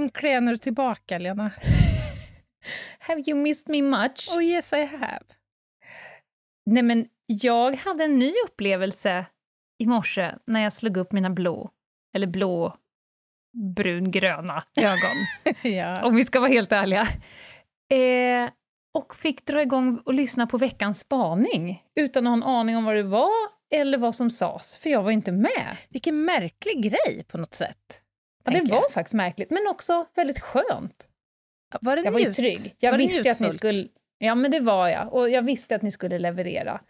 Äntligen är du tillbaka Lena. Have you missed me much? Oh yes I have. Nej men, jag hade en ny upplevelse i morse när jag slog upp mina blå, eller blå, brungröna ögon, ja. om vi ska vara helt ärliga. Eh, och fick dra igång och lyssna på veckans spaning, utan att ha en aning om vad det var eller vad som sades, för jag var inte med. Vilken märklig grej på något sätt. Ja, det var faktiskt märkligt, men också väldigt skönt. Var det Jag var ju njut? trygg. Jag var visste att ni skulle... Ja, men det var jag. Och jag visste att ni skulle leverera.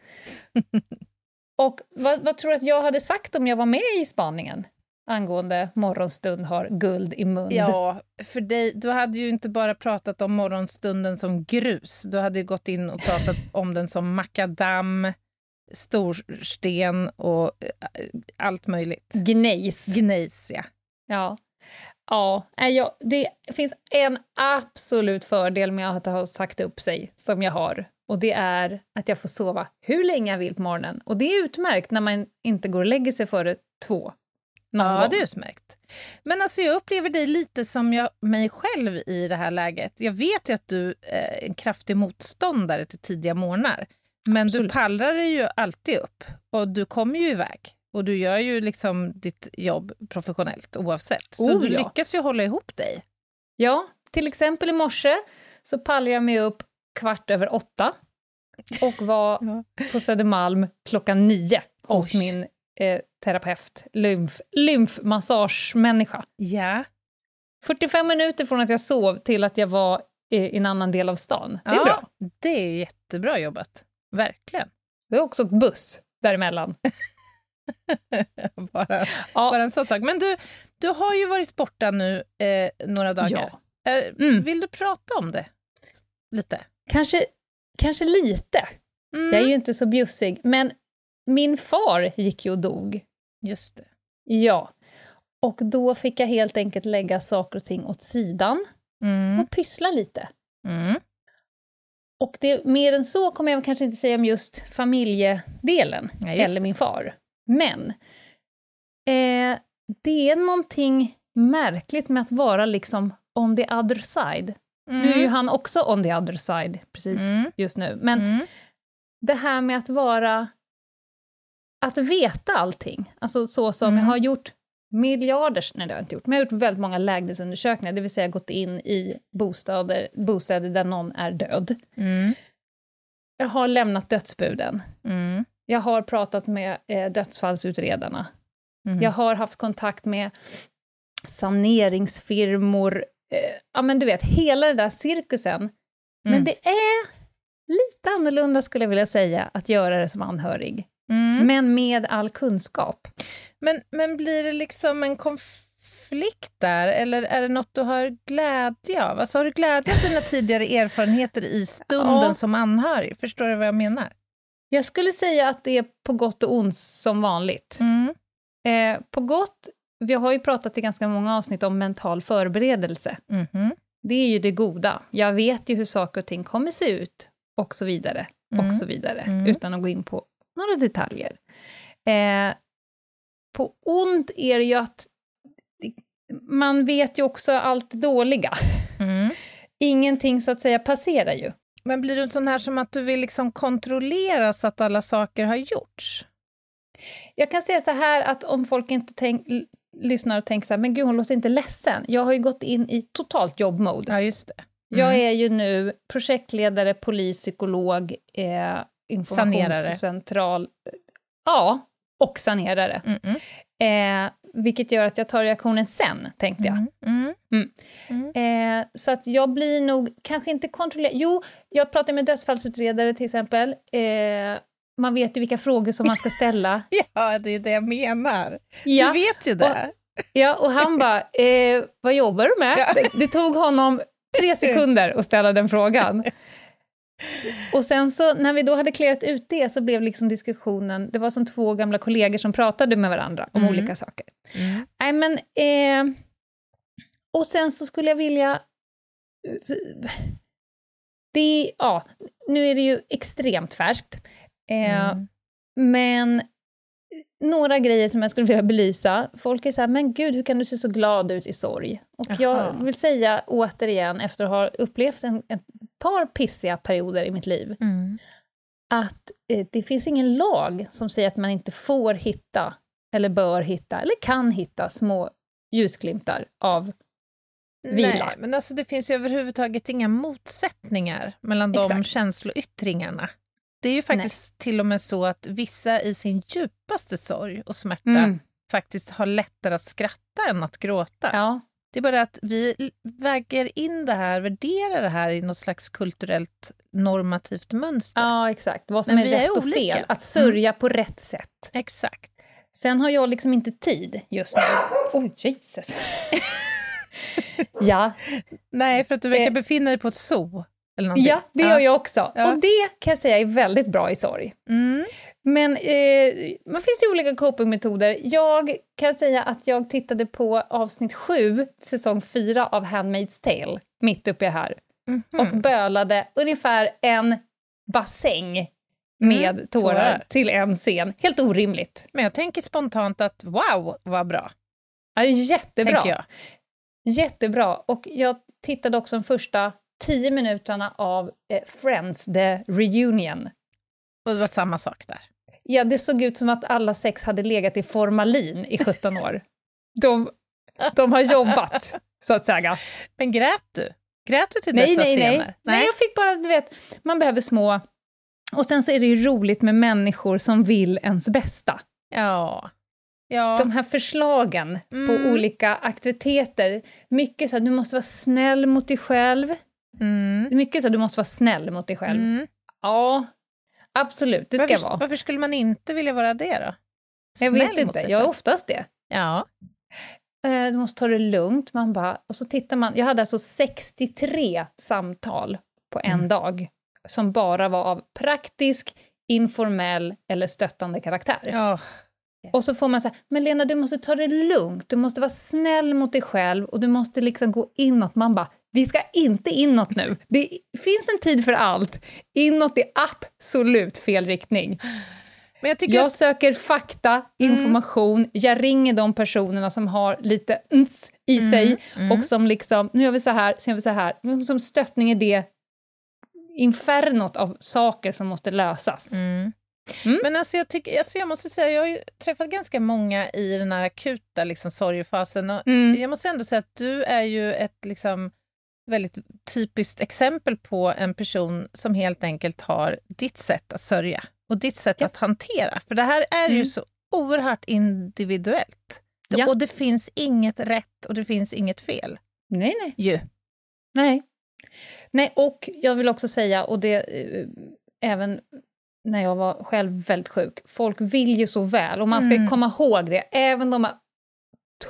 och vad, vad tror du att jag hade sagt om jag var med i spaningen? Angående morgonstund har guld i mun. Ja, för dig, du hade ju inte bara pratat om morgonstunden som grus. Du hade ju gått in och pratat om den som makadam, storsten och eh, allt möjligt. Gnejs. Gnejs, ja. Ja. Ja, jag, det finns en absolut fördel med att ha sagt upp sig, som jag har. Och det är att jag får sova hur länge jag vill på morgonen. Och det är utmärkt när man inte går och lägger sig före två. Ja, gång. det är utmärkt. Men alltså jag upplever dig lite som jag, mig själv i det här läget. Jag vet ju att du är en kraftig motståndare till tidiga morgnar. Men Absolut. du pallrar dig ju alltid upp och du kommer ju iväg. Och du gör ju liksom ditt jobb professionellt oavsett. Så Oh, du ja. lyckas ju hålla ihop dig. Ja, till exempel i morse så pallade jag mig upp kvart över åtta och var Ja. på Södermalm klockan nio hos Oj. min eh, terapeut, lymf, lymfmassagemänniska. Ja. 45 minuter från att jag sov till att jag var eh, i en annan del av stan. Det är ja, bra. Det är jättebra jobbat. Verkligen. Det är också åkt buss däremellan. bara, Ja, bara en sån sak. Men du, du har ju varit borta nu eh, några dagar. ja. Eh, Mm. Vill du prata om det? Lite? Kanske, kanske lite. Mm. Jag är ju inte så bjussig, men min far gick ju och dog. Just det. Ja. Och då fick jag helt enkelt lägga saker och ting åt sidan Mm. och pyssla lite. Mm. Och det, mer än så kommer jag kanske inte säga om just familjedelen, Ja, just eller min far. Men eh, det är någonting märkligt med att vara liksom on the other side. Nu är ju han också on the other side precis Mm. just nu, men Mm. det här med att vara... Att veta allting, alltså så som Mm. jag har gjort miljarders, nej det har jag inte gjort, men jag har gjort väldigt många lägenhetsundersökningar, det vill säga gått in i bostäder, bostäder där någon är död. Mm. Jag har lämnat dödsbuden. Jag har pratat med eh, dödsfallsutredarna. Mm. Jag har haft kontakt med saneringsfirmor. Eh, ja, men du vet, hela den där cirkusen. Men Mm. det är lite annorlunda, skulle jag vilja säga, att göra det som anhörig. Mm. Men med all kunskap. Men, men blir det liksom en konflikt där, eller är det något du har glädje av? Alltså, har du glädje av dina tidigare erfarenheter i stunden Ja. som anhörig? Förstår du vad jag menar? Jag skulle säga att det är på gott och ont som vanligt. Mm. Eh, på gott, vi har ju pratat i ganska många avsnitt om mental förberedelse. Mhm. Det är ju det goda. Jag vet ju hur saker och ting kommer se ut, och så vidare, Mm. och så vidare, Mm. utan att gå in på några detaljer. Eh, på ont är det ju att man vet ju också allt dåliga. Mm. Ingenting så att säga passerar ju. Men blir du en sån här som att du vill liksom kontrollera så att alla saker har gjorts? Jag kan säga så här att om folk inte tänk, lyssnar och tänker så här, men gud hon låter inte ledsen. Jag har ju gått in i totalt jobbmode. Ja, just det. Jag Mm. är ju nu projektledare, polis, psykolog, eh, informationscentral. Ja, och sanerare. Mm, mm. Eh, vilket gör att jag tar reaktionen sen, tänkte jag. Mm. Mm. Mm. Eh, så att jag blir nog kanske inte kontrollerad. Jo, jag pratar med dödsfallsutredare till exempel. Eh, man vet ju vilka frågor som man ska ställa. Ja, det är det jag menar. Ja, Du vet ju det. ja och han bara, eh, vad jobbar du med? Ja. Det, det tog honom tre sekunder att ställa den frågan. Och sen så, när vi då hade klarat ut det, så blev liksom diskussionen, det var som två gamla kollegor som pratade med varandra om Mm. olika saker. Mm. Nej men, eh, och sen så skulle jag vilja... Det, ja, nu är det ju extremt färskt. Eh, Mm. Men några grejer som jag skulle vilja belysa. Folk är så här, men gud, hur kan du se så glad ut i sorg? Och Jaha. jag vill säga återigen, efter att ha upplevt en, ett par pissiga perioder i mitt liv, Mm. att eh, det finns ingen lag som säger att man inte får hitta, eller bör hitta, eller kan hitta små ljusglimtar av Vila. Nej, men alltså det finns ju överhuvudtaget inga motsättningar mellan de Exakt. känsloyttringarna. Det är ju faktiskt till och med så att vissa i sin djupaste sorg och smärta Mm. faktiskt har lättare att skratta än att gråta. Ja, Det är bara att vi väger in det här, värderar det här i något slags kulturellt normativt mönster. ja, exakt. Vad som Men är vi är rätt och. Mm. fel. Att sörja på rätt sätt. Exakt. Sen har jag liksom inte tid just nu. Oj, Jesus. ja, Nej, för att du verkar Eh. befinna dig på ett zoo. Ja, det gör jag också. Ja. Och det kan jag säga är väldigt bra i sorg. Mm. Men eh, man finns ju olika copingmetoder. Jag kan säga att jag tittade på avsnitt 7, säsong 4 av Handmaid's Tale, mitt uppe här, Mhm. och bölade ungefär en bassäng med Mm, tårar, tårar. till en scen. Helt orimligt. Men jag tänker spontant att wow, vad bra. Ja, jättebra. Jag. Jättebra. Och jag tittade också de första tio minuterna av eh, Friends, the reunion. Och det var samma sak där. Ja, det såg ut som att alla sex hade legat i formalin i 17 år. De, de har jobbat, så att säga. Men grät du? Grät du till Nej, dessa nej, nej, scener? nej. jag fick bara, du vet, man behöver små... Och sen så är det ju roligt med människor som vill ens bästa. Ja. Ja. De här förslagen Mm. på olika aktiviteter, mycket så här, du måste vara snäll mot dig själv. Mm. Mycket så här, du måste vara snäll mot dig själv. Mm. Ja, absolut, det ska varför, vara. varför skulle man inte vilja vara det då? Jag Snäll vet mot inte, jag är oftast det. Ja. Eh, Du måste ta det lugnt, man bara... Och så tittar man, jag hade alltså 63 samtal på en Mm. dag, som bara var av praktisk, informell eller stöttande karaktär. ja. Och så får man säga, men Lena du måste ta det lugnt, du måste vara snäll mot dig själv och du måste liksom gå inåt. Man bara, vi ska inte inåt nu. Det finns en tid för allt. Inåt är absolut fel riktning. Men jag tycker Jag att, söker fakta, Mm. information, jag ringer de personerna som har lite ns i Mm, sig mm. och som liksom, nu gör vi så här, sen gör vi så här. Som stöttning i det infernot av saker som måste lösas. Mm. Mm. Men alltså jag, tycker, alltså jag måste säga, jag har ju träffat ganska många i den här akuta liksom, sorgefasen och Mm. jag måste ändå säga att du är ju ett liksom, väldigt typiskt exempel på en person som helt enkelt har ditt sätt att sörja och ditt sätt Ja. att hantera. För det här är ju Mm. så oerhört individuellt. Ja. Och det finns inget rätt och det finns inget fel. Nej, nej. Ju. Nej. Nej, och jag vill också säga, och det eh, även när jag var själv väldigt sjuk, folk vill ju så väl, och man ska ju Mm. komma ihåg det, även de här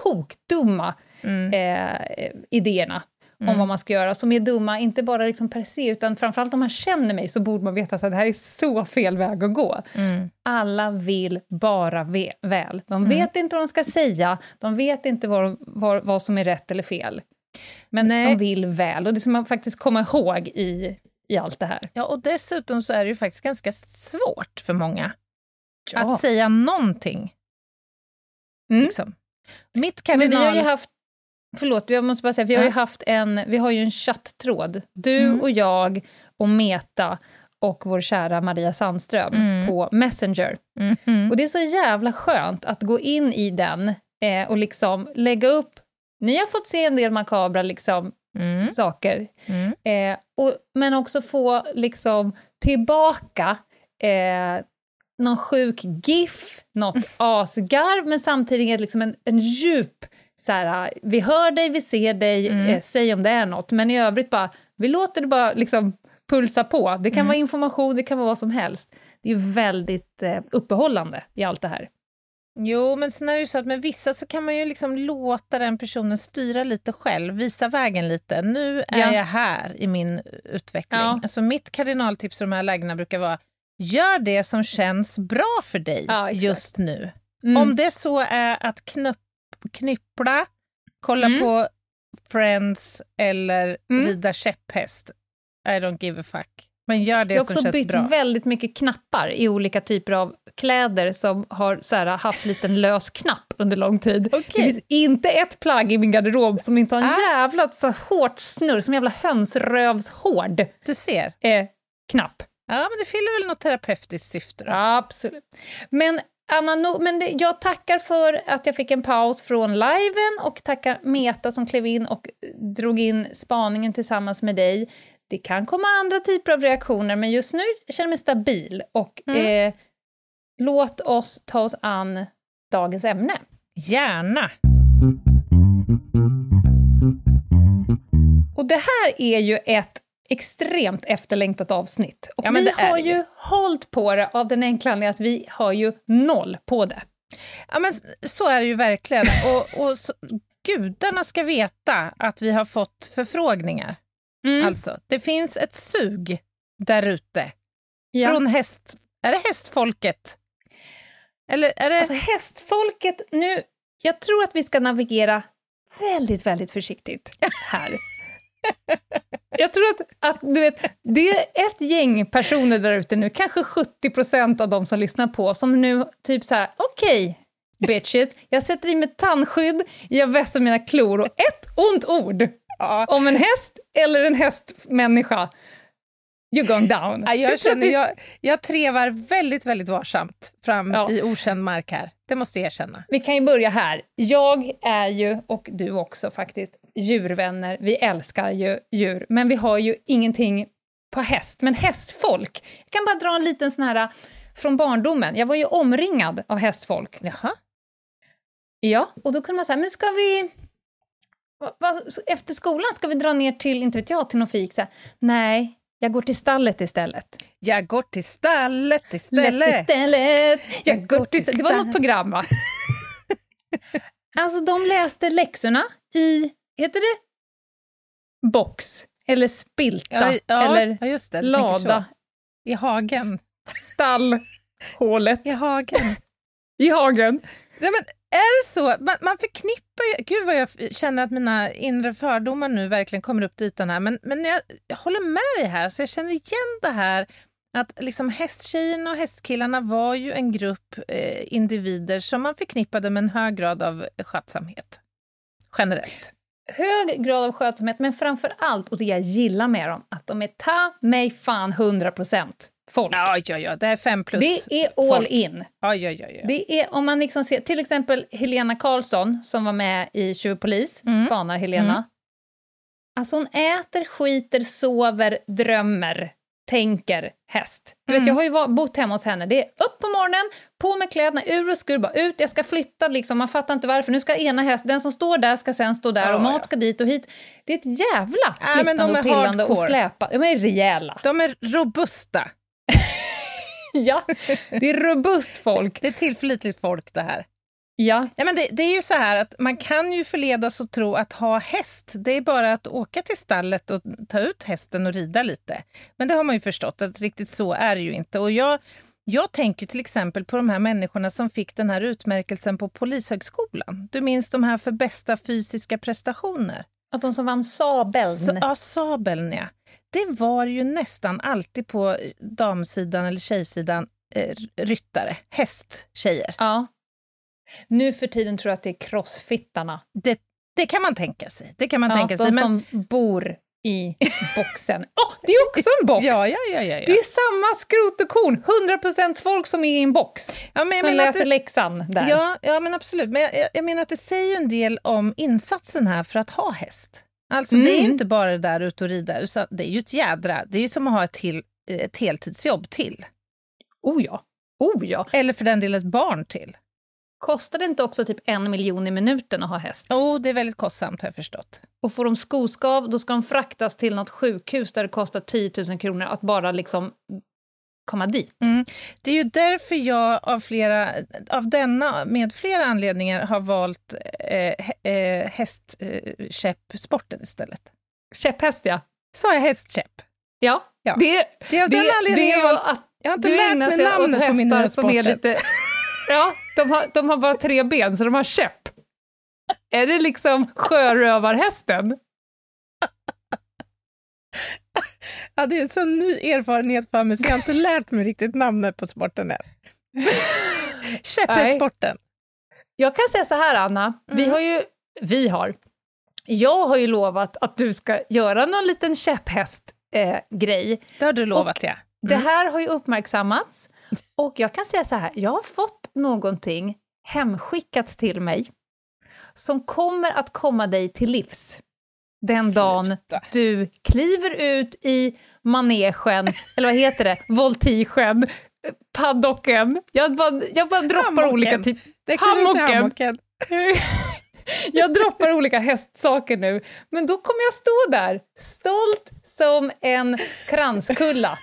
tokdumma Mm. eh, idéerna om Mm. vad man ska göra, som är dumma, inte bara liksom per se, utan framförallt om man känner mig så borde man veta att det här är så fel väg att gå. Mm. Alla vill bara ve- väl. De Mm. vet inte vad de ska säga, de vet inte vad, vad, vad som är rätt eller fel. Men Nej. de vill väl, och det ska man faktiskt komma ihåg i, i allt det här. Ja, och dessutom så är det ju faktiskt ganska svårt för många Ja. att säga någonting. Mm. Liksom. Mitt Men vi kardinal... har ju haft, förlåt, jag måste bara säga, vi har ju haft en, vi har ju en chattråd, du Mm. och jag och Meta och vår kära Maria Sandström Mm. på Messenger. Mhm. Och det är så jävla skönt att gå in i den eh, och liksom lägga upp, ni har fått se en del makabra liksom, Mm. saker, Mm. eh, och, men också få liksom tillbaka eh, någon sjuk GIF, något asgarv, men samtidigt liksom en, en djup så här, vi hör dig, vi ser dig, Mm. eh, säg om det är något, men i övrigt bara, vi låter det bara liksom pulsa på. Det kan Mm. vara information, det kan vara vad som helst. det är väldigt eh, uppehållande i allt det här. Jo, men sen är det ju så att med vissa så kan man ju liksom låta den personen styra lite själv, visa vägen lite. Nu är Ja. jag här i min utveckling. Ja. Alltså mitt kardinaltips för de här lägena brukar vara, gör det som känns bra för dig Ja, just nu. Mm. Om det så är att knupp, knyppla, kolla Mm. på Friends eller Mm. rida käpphäst, I don't give a fuck. Men gör det Jag har som också känns bytt bra. väldigt mycket knappar i olika typer av kläder som har så här, haft liten lös knapp under lång tid. Okej. Det finns inte ett plagg i min garderob som inte har en Ah. jävla så hårt snurr, som en jävla hönsrövshård Du ser. eh, knapp. Ja, men det fyller väl något terapeutiskt syfte då? Absolut. Men Anna, no, men det, jag tackar för att jag fick en paus från liven och tackar Meta som klev in och drog in spaningen tillsammans med dig. Det kan komma andra typer av reaktioner, men just nu känner jag mig stabil. Och Mm. eh, låt oss ta oss an dagens ämne. Gärna. Och det här är ju ett extremt efterlängtat avsnitt. Och Ja, vi det har det ju ju. hållit på det av den enkla anledningen att vi har ju noll på det. Ja, men så är det ju verkligen. Och, och så, gudarna ska veta att vi har fått förfrågningar. Mm. Alltså, det finns ett sug där ute. Ja. Från häst... Är det hästfolket? Eller är det... Alltså hästfolket, nu, jag tror att vi ska navigera väldigt, väldigt försiktigt här. Jag tror att, att du vet, det är ett gäng personer där ute nu, kanske 70 procent av de som lyssnar på, som nu typ så här, okej, bitches, jag sätter i mig tandskydd, jag vässar mina klor och ett ont ord ja. om en häst eller en hästmänniska, you're going down. Ja, jag, att känner, vi- jag, jag trevar väldigt, väldigt varsamt fram Ja. i okänd mark här. Det måste jag erkänna. Vi kan ju börja här. Jag är ju, och du också faktiskt, djurvänner. Vi älskar ju djur, men vi har ju ingenting på häst. Men hästfolk, jag kan bara dra en liten sån här äh, från barndomen. Jag var ju omringad av hästfolk. Jaha. Ja, och då kunde man säga, men ska vi... va- va- Efter skolan ska vi dra ner till, inte vet jag, till någon fik? Så här, Nej, jag går till stallet istället. Jag går till stallet Lätt istället. istället. Jag går till till Det var något stallet. program, va? alltså, de läste läxorna i, heter det box? Eller spilta? Ja, ja, eller ja, just det. lada? I hagen. Stallhålet I hagen. i hagen? Nej, men är det så? Man, man förknippar ju... Gud vad jag känner att mina inre fördomar nu verkligen kommer upp till ytan här. Men, men jag, jag håller med dig här, så jag känner igen det här att liksom hästtjejerna och hästkillarna var ju en grupp eh, individer som man förknippade med en hög grad av skötsamhet. Generellt. Hög grad av skötsamhet, men framför allt, och det jag gillar med dem, att de är ta mig fan 100% folk. Ja, ja, ja, det är fem plus. det är all folk. in. Ja, ja, ja, ja. Det är om man liksom ser, till exempel Helena Karlsson som var med i Tjuvpolis, Mm. spanar Helena. Mm. Alltså hon äter, skiter, sover, drömmer, tänker häst. Du vet, Mm. jag har ju var- bott hemma hos henne. Det är upp på morgonen, på med kläderna, ur och skur, bara ut, jag ska flytta liksom, man fattar inte varför. Nu ska ena häst, den som står där ska sen stå där Ja, och mat ja. ska dit och hit. Det är ett jävla flyttande de är och pillande och hardcore. släpa. De är rejäla. De är robusta. ja, det är robust folk. Det är tillförlitligt folk det här. Ja, Ja, men det, det är ju så här att man kan ju förledas att tro att ha häst, det är bara att åka till stallet och ta ut hästen och rida lite. Men det har man ju förstått att riktigt så är det ju inte. Och jag, jag tänker till exempel på de här människorna som fick den här utmärkelsen på Polishögskolan. Du minns de här för bästa fysiska prestationer? att de som vann sabeln. Så, ja, sabeln ja. Det var ju nästan alltid på damsidan eller tjejsidan eh, ryttare, hästtjejer. Ja. Nu för tiden tror jag att det är crossfittarna. Det, det kan man tänka sig. Det kan man Ja, tänka de sig. Men, som bor i boxen. Åh, det är också en box! ja, ja, ja, ja, Det är samma skrot och korn, 100% folk som är i en box, ja, men jag som läser det, läxan där. ja, ja, men absolut. Men jag, jag- menar att det säger en del om insatsen här för att ha häst. Alltså det är ju Mm. inte bara det där ute och rida, utan det är ju ett jädra, det är ju som att ha ett, till, ett heltidsjobb till. Oh ja, oh ja. Eller för den delen ett barn till. Kostar det inte också typ en miljon i minuten att ha häst? Oh, det är väldigt kostsamt har jag förstått. Och får de skoskav, då ska de fraktas till något sjukhus där det kostar 10 000 kronor att bara liksom komma dit. Mm. Det är ju därför jag av, flera, av denna, med flera anledningar, har valt eh, eh, hästkäppsporten istället. Käpphäst, ja. Sa jag hästkäpp? Ja, Ja. det, Det är av den det, det anledningen jag, att jag har inte lärt mig namnet på mina hästar som är lite... Ja, de har, de har bara tre ben, så de har käpp. Är det liksom sjörövarhästen? Ja, det är en sån ny erfarenhet för mig, så jag har inte lärt mig riktigt namnet på sporten än. Käpphästsporten. Jag kan säga så här, Anna. Vi Mm. har ju... Vi har. Jag har ju lovat att du ska göra någon liten käpphäst-grej. Eh, grej. Det har du lovat, ja. Det Mm. här har ju uppmärksammats. Och jag kan säga så här, jag har fått någonting hemskickat till mig som kommer att komma dig till livs den dagen Sluta. du kliver ut i manegen, eller vad heter det, voltigen, paddocken. Jag bara, jag bara droppar Hammocken. olika typ... I Hammocken. hammocken. jag droppar olika hästsaker nu, men då kommer jag stå där, stolt som en kranskulla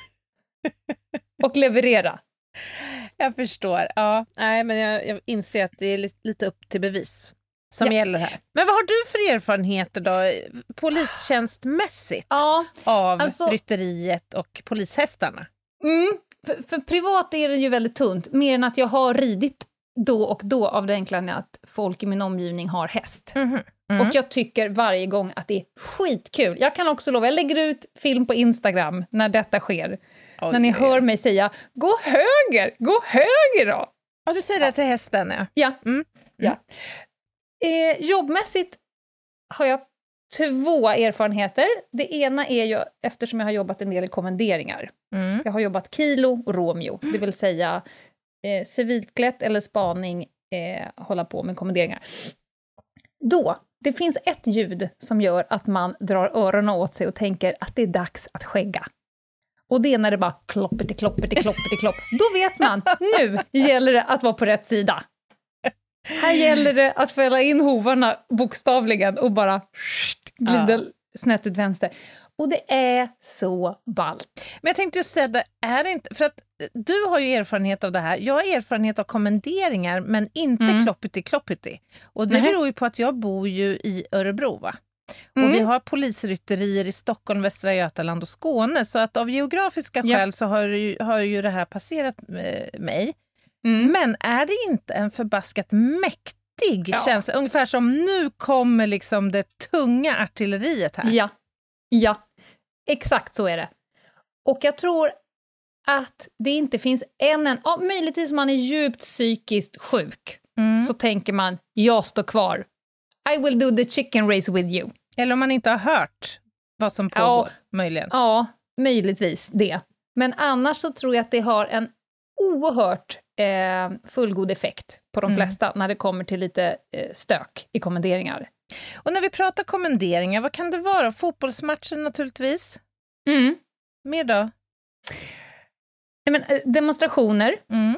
och leverera. Jag förstår. Ja, nej, men jag, jag inser att det är li- lite upp till bevis som Ja. gäller här. Men vad har du för erfarenheter då, polistjänstmässigt, Ja, av alltså- rytteriet och polishästarna? mm, för, för privat är det ju väldigt tunt, mer än att jag har ridit då och då av det enkla att folk i min omgivning har häst. Mhm. Mm. Och jag tycker varje gång att det är skitkul. Jag kan också lova, jag lägger ut film på Instagram när detta sker. Oj, när ni hör mig säga “gå höger, gå höger då”. Ja, du säger det till hästen, ja. Ja. Mm. ja. Eh, jobbmässigt har jag två erfarenheter. Det ena är ju eftersom jag har jobbat en del i kommenderingar. Mm. Jag har jobbat Kilo och Romeo, det vill säga eh, civilklätt eller spaning, eh, hålla på med kommenderingar. Då, det finns ett ljud som gör att man drar öronen åt sig och tänker att det är dags att skägga. Och det är när det bara kloppeti kloppeti kloppeti klopp. Då vet man, nu gäller det att vara på rätt sida. Här gäller det att fälla in hovarna bokstavligen och bara glida snett ut vänster. Och det är så ballt. Men jag tänkte just säga, det är inte, för att du har ju erfarenhet av det här. Jag har erfarenhet av kommenderingar, men inte Mm. kloppity kloppity. Och det Nej. beror ju på att jag bor ju i Örebro, va? Mm. Och vi har polisrytterier i Stockholm, Västra Götaland och Skåne, så att av geografiska Ja. skäl så har ju, har ju det här passerat eh, mig. Mm. Men är det inte en förbaskat mäktig Ja. känsla? Ungefär som nu kommer liksom det tunga artilleriet här. Ja. Ja, exakt så är det. Och jag tror att det inte finns en, en ja, möjligtvis om man är djupt psykiskt sjuk, Mm. så tänker man, jag står kvar. I will do the chicken race with you. Eller om man inte har hört vad som Ja. pågår, möjligen. Ja, möjligtvis det. Men annars så tror jag att det har en oerhört eh, fullgod effekt på de Mm. flesta när det kommer till lite eh, stök i kommenderingar. Och när vi pratar kommenderingar, vad kan det vara? Fotbollsmatchen naturligtvis. Mm. Mer då? Men, eh, demonstrationer, Mm.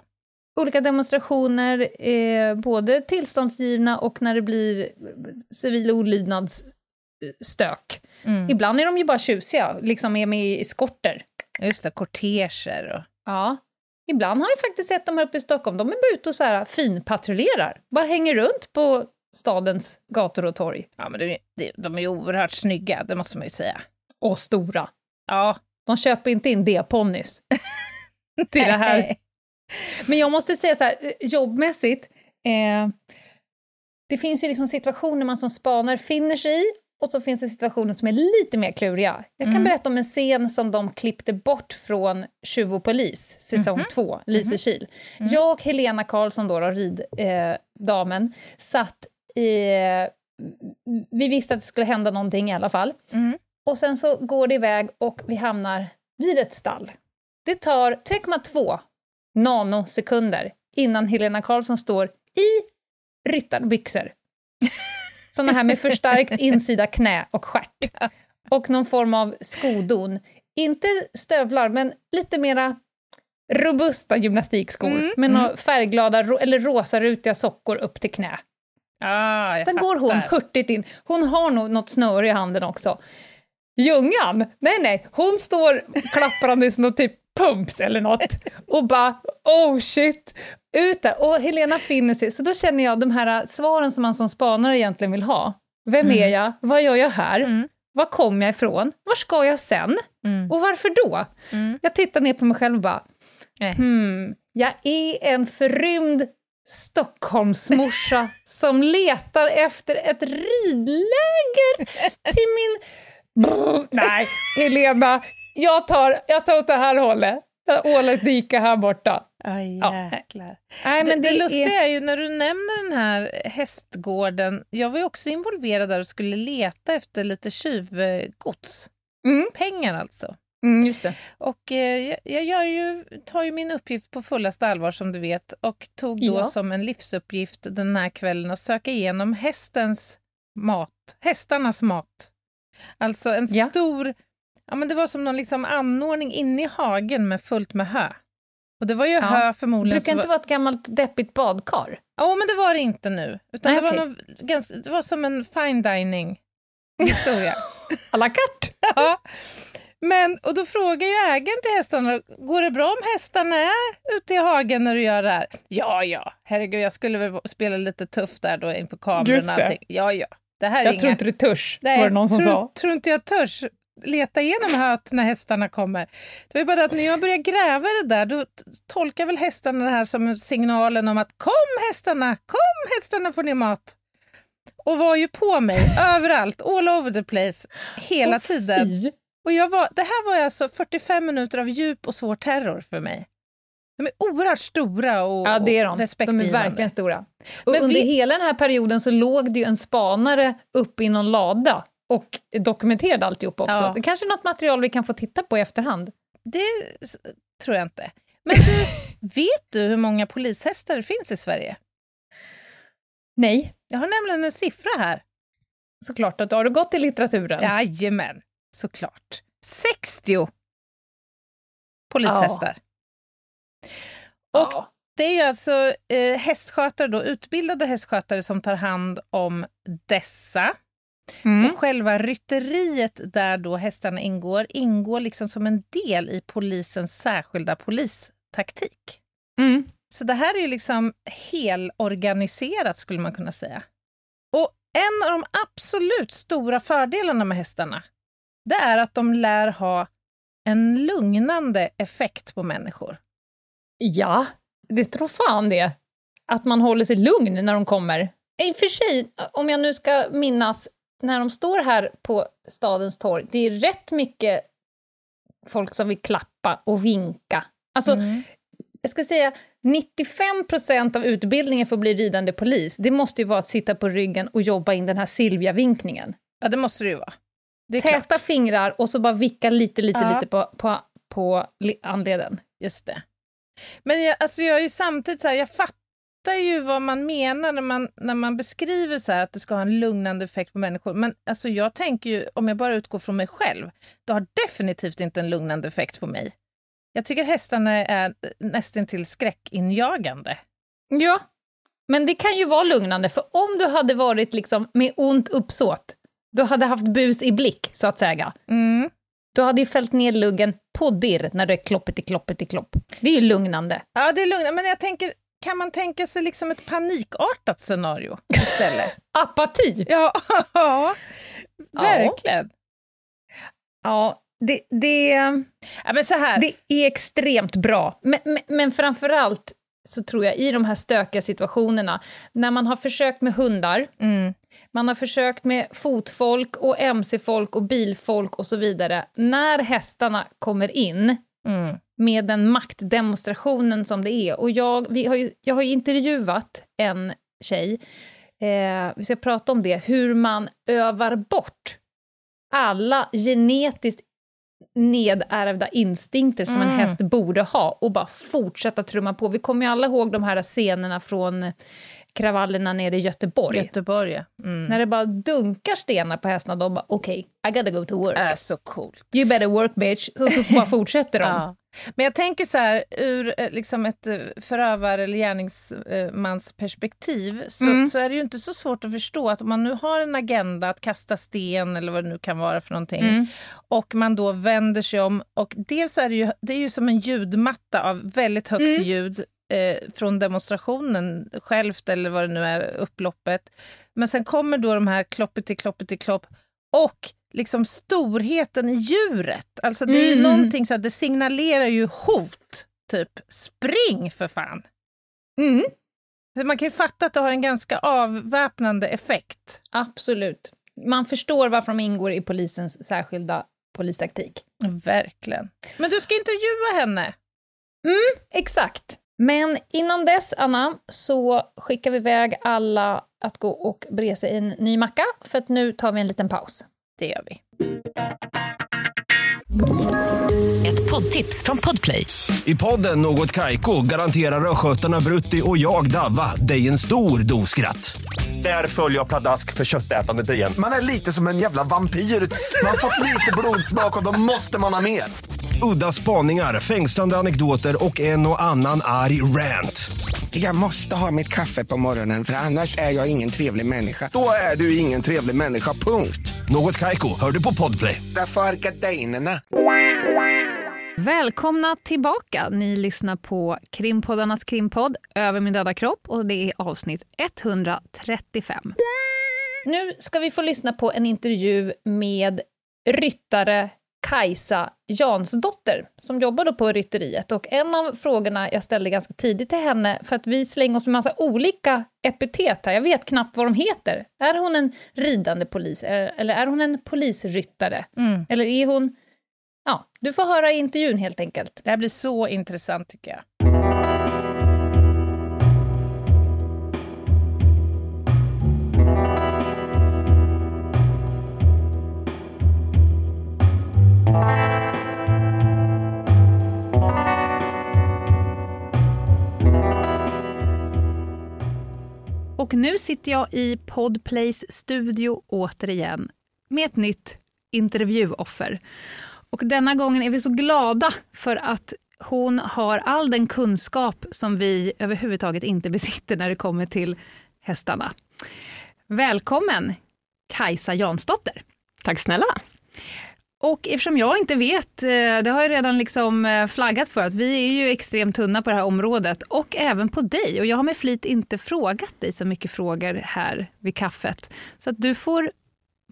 Olika demonstrationer, eh, både tillståndsgivna och när det blir civil olydnadsstök. Mm. Ibland är de ju bara tjusiga, liksom är med i eskorter. Just det, korteger och... Ja. Ibland har jag faktiskt sett dem här uppe i Stockholm, de är bara ute och så här finpatrullerar. Bara hänger runt på stadens gator och torg. Ja, men det, de är ju oerhört snygga, det måste man ju säga. Och stora. Ja. De köper inte in D-ponnys till det här. Men jag måste säga så här, eh, jobbmässigt, eh, det finns ju liksom situationer man som spanare finner sig i, och så finns det situationer som är lite mer kluriga. Jag kan Mm. berätta om en scen som de klippte bort från Tjuv och polis, säsong Mhm. två, Lysekil. Mm. Jag och Helena Karlsson, då, då riddamen, eh, satt i... Vi visste att det skulle hända någonting i alla fall. Mm. Och sen så går det iväg och vi hamnar vid ett stall. Det tar 3,2 nanosekunder innan Helena Karlsson står i ryttarbyxor. Såna här med förstärkt insida knä och stjärt. Och någon form av skodon. Inte stövlar, men lite mera robusta gymnastikskor Mm, med mm. några färgglada eller rosarutiga sockor upp till knä. Ah, jag Sen går hon hurtigt in. Hon har nog något snöre i handen också. Ljungan? Nej, nej, hon står klapprandes något typ pumps eller något. Och bara, oh shit, ut där. Och Helena finner sig, så då känner jag de här svaren som man som spanare egentligen vill ha. Vem Mm. är jag? Vad gör jag här? Mm. Var kommer jag ifrån? Var ska jag sen? Mm. Och varför då? Mm. Jag tittar ner på mig själv och bara, hmm, jag är en förrymd Stockholmsmorsa som letar efter ett ridläger till min... Brr, nej, Helena, jag tar, jag tar åt det här hållet. Ett dike här borta. Aj, Ja. jäklar. Nej, men det, det, det lustiga är... är ju när du nämner den här hästgården, jag var ju också involverad där och skulle leta efter lite tjuvgods. Mm, Pengar alltså. mm, just det. Och eh, jag- jag gör ju, tar ju min uppgift på fullaste allvar som du vet och tog då Ja. som en livsuppgift den här kvällen att söka igenom hästens mat, hästarnas mat. Alltså en Ja. stor, ja men det var som någon liksom anordning inne i hagen med fullt med hö. Och det var ju Ja. hö Det förmodligen. brukar som inte var, vara ett gammalt deppigt badkar. Ja, men det var det inte nu. Utan Nej, det, var okej. nog ganska, det var som en fine dining historia. à la carte. ja. Men, och då frågar ju ägaren till hästarna, går det bra om hästarna är ute i hagen när du gör det här? Ja, ja, herregud, jag skulle väl spela lite tuff där då inför kameran och det. allting. Ja, ja, det här är Jag inga... tror inte du törs, Nej, var det någon som tror, sa. tror inte jag törs leta igenom höet när hästarna kommer. Det var ju bara det att när jag började gräva det där, då tolkar väl hästarna det här som en signalen om att kom hästarna, kom hästarna får ni mat. Och var ju på mig överallt, all over the place, hela Åh, tiden. fy. Och jag var, det här var alltså 45 minuter av djup och svår terror för mig. De är oerhört stora och, Ja, det är de. De är verkligen stora. Och Men under vi- hela den här perioden så låg det ju en spanare uppe i någon lada och dokumenterade alltihop också. Ja. Det kanske är något material vi kan få titta på i efterhand. Det tror jag inte. Men du, vet du hur många polishästar det finns i Sverige? Nej, Jag har nämligen en siffra här. såklart att har du gått i litteraturen. Jajamän, såklart. 60 polishästar. Och Ja. det är ju alltså eh, hästskötare då, utbildade hästskötare som tar hand om dessa. Mm. Och själva rytteriet där då hästarna ingår, ingår liksom som en del i polisens särskilda polistaktik. Mm. Så det här är ju liksom helorganiserat skulle man kunna säga. Och en av de absolut stora fördelarna med hästarna, det är att de lär ha en lugnande effekt på människor. Ja, det tror fan det. Att man håller sig lugn när de kommer. I och för sig, om jag nu ska minnas, när de står här på stadens torg, det är rätt mycket folk som vill klappa och vinka. Alltså, Mm. jag ska säga 95 procent av utbildningen för att bli ridande polis, det måste ju vara att sitta på ryggen och jobba in den här Silvia-vinkningen. Ja, det måste det ju vara. Det är klart. Täta fingrar och så bara vicka lite, lite, Ja. lite på, på, på andleden. Just det. Men jag, alltså jag är ju samtidigt så här, jag fattar ju vad man menar när man, när man beskriver så här att det ska ha en lugnande effekt på människor. Men alltså jag tänker ju, om jag bara utgår från mig själv, det har definitivt inte en lugnande effekt på mig. Jag tycker hästarna är nästan till skräckinjagande. Ja, men det kan ju vara lugnande, för om du hade varit liksom med ont uppsåt, du hade haft bus i blick, så att säga. Mm. Du hade ju fällt ner luggen på dirr när det är kloppet i kloppet i klopp. Det är ju lugnande. Ja, det är lugnande, men jag tänker, kan man tänka sig liksom ett panikartat scenario istället? Apati! ja, ja, verkligen. Ja, det, det, Ja, men så här. det är extremt bra. Men, men, men framför allt så tror jag i de här stökiga situationerna, när man har försökt med hundar, Mm. man har försökt med fotfolk och mc-folk och bilfolk och så vidare. När hästarna kommer in Mm. med den maktdemonstrationen som det är, och jag, vi har ju, jag har ju intervjuat en tjej, eh, vi ska prata om det, hur man övar bort alla genetiskt nedärvda instinkter som en Mm. häst borde ha och bara fortsätta trumma på. Vi kommer ju alla ihåg de här scenerna från kravallerna nere i Göteborg. Göteborg, ja. Mm. När det bara dunkar stenar på hästarna, de bara okej, okay, I gotta go to work. Är så coolt. You better work bitch. Och så bara fortsätter de. ja. Men jag tänker så här, ur eh, liksom ett eh, förövare eller gärningsmansperspektiv så, mm. så är det ju inte så svårt att förstå att om man nu har en agenda att kasta sten eller vad det nu kan vara för någonting mm. och man då vänder sig om och dels är det ju, det är ju som en ljudmatta av väldigt högt mm. ljud eh, från demonstrationen självt eller vad det nu är, upploppet. Men sen kommer då de här kloppet kloppet klopp och liksom storheten i djuret. Alltså det är mm. någonting så att det signalerar ju hot. Typ spring för fan! Mm. man kan ju fatta att det har en ganska avväpnande effekt. Absolut. Man förstår varför de ingår i polisens särskilda polistaktik. Verkligen. Men du ska intervjua henne! Mm, exakt. Men innan dess, Anna, så skickar vi iväg alla att gå och bre sig en ny macka, för att nu tar vi en liten paus. Det gör vi. Ett poddtips från Podplay. I podden Något Kaiko garanterar östgötarna Brutti och jag, Davva, dig en stor dos skratt. Där följer jag pladask för köttätandet igen. Man är lite som en jävla vampyr. Man har fått lite blodsmak och då måste man ha mer. Udda spaningar, fängslande anekdoter och en och annan arg rant. Jag måste ha mitt kaffe på morgonen för annars är jag ingen trevlig människa. Då är du ingen trevlig människa, punkt. Något kajko, hör du på podplay. Därför är gardinerna. Välkomna tillbaka. Ni lyssnar på krimpoddarnas krimpodd Över min döda kropp och det är avsnitt 135. Nu ska vi få lyssna på en intervju med ryttare Kajsa Jansdotter som jobbar på rytteriet. Och en av frågorna jag ställde ganska tidigt till henne, för att vi slänger oss med massa olika epitet här, jag vet knappt vad de heter. Är hon en ridande polis, eller är hon en polisryttare? Mm. Eller är hon... Ja, du får höra i intervjun helt enkelt. Det här blir så intressant tycker jag. Och nu sitter jag i Podplays studio återigen med ett nytt intervjuoffer. Och denna gången är vi så glada för att hon har all den kunskap som vi överhuvudtaget inte besitter när det kommer till hästarna. Välkommen Kajsa Jansdotter. Tack snälla. Och eftersom jag inte vet, eh, det har jag redan liksom eh, flaggat för, att vi är ju extremt tunna på det här området och även på dig. Och jag har med flit inte frågat dig så mycket frågor här vid kaffet. Så att du får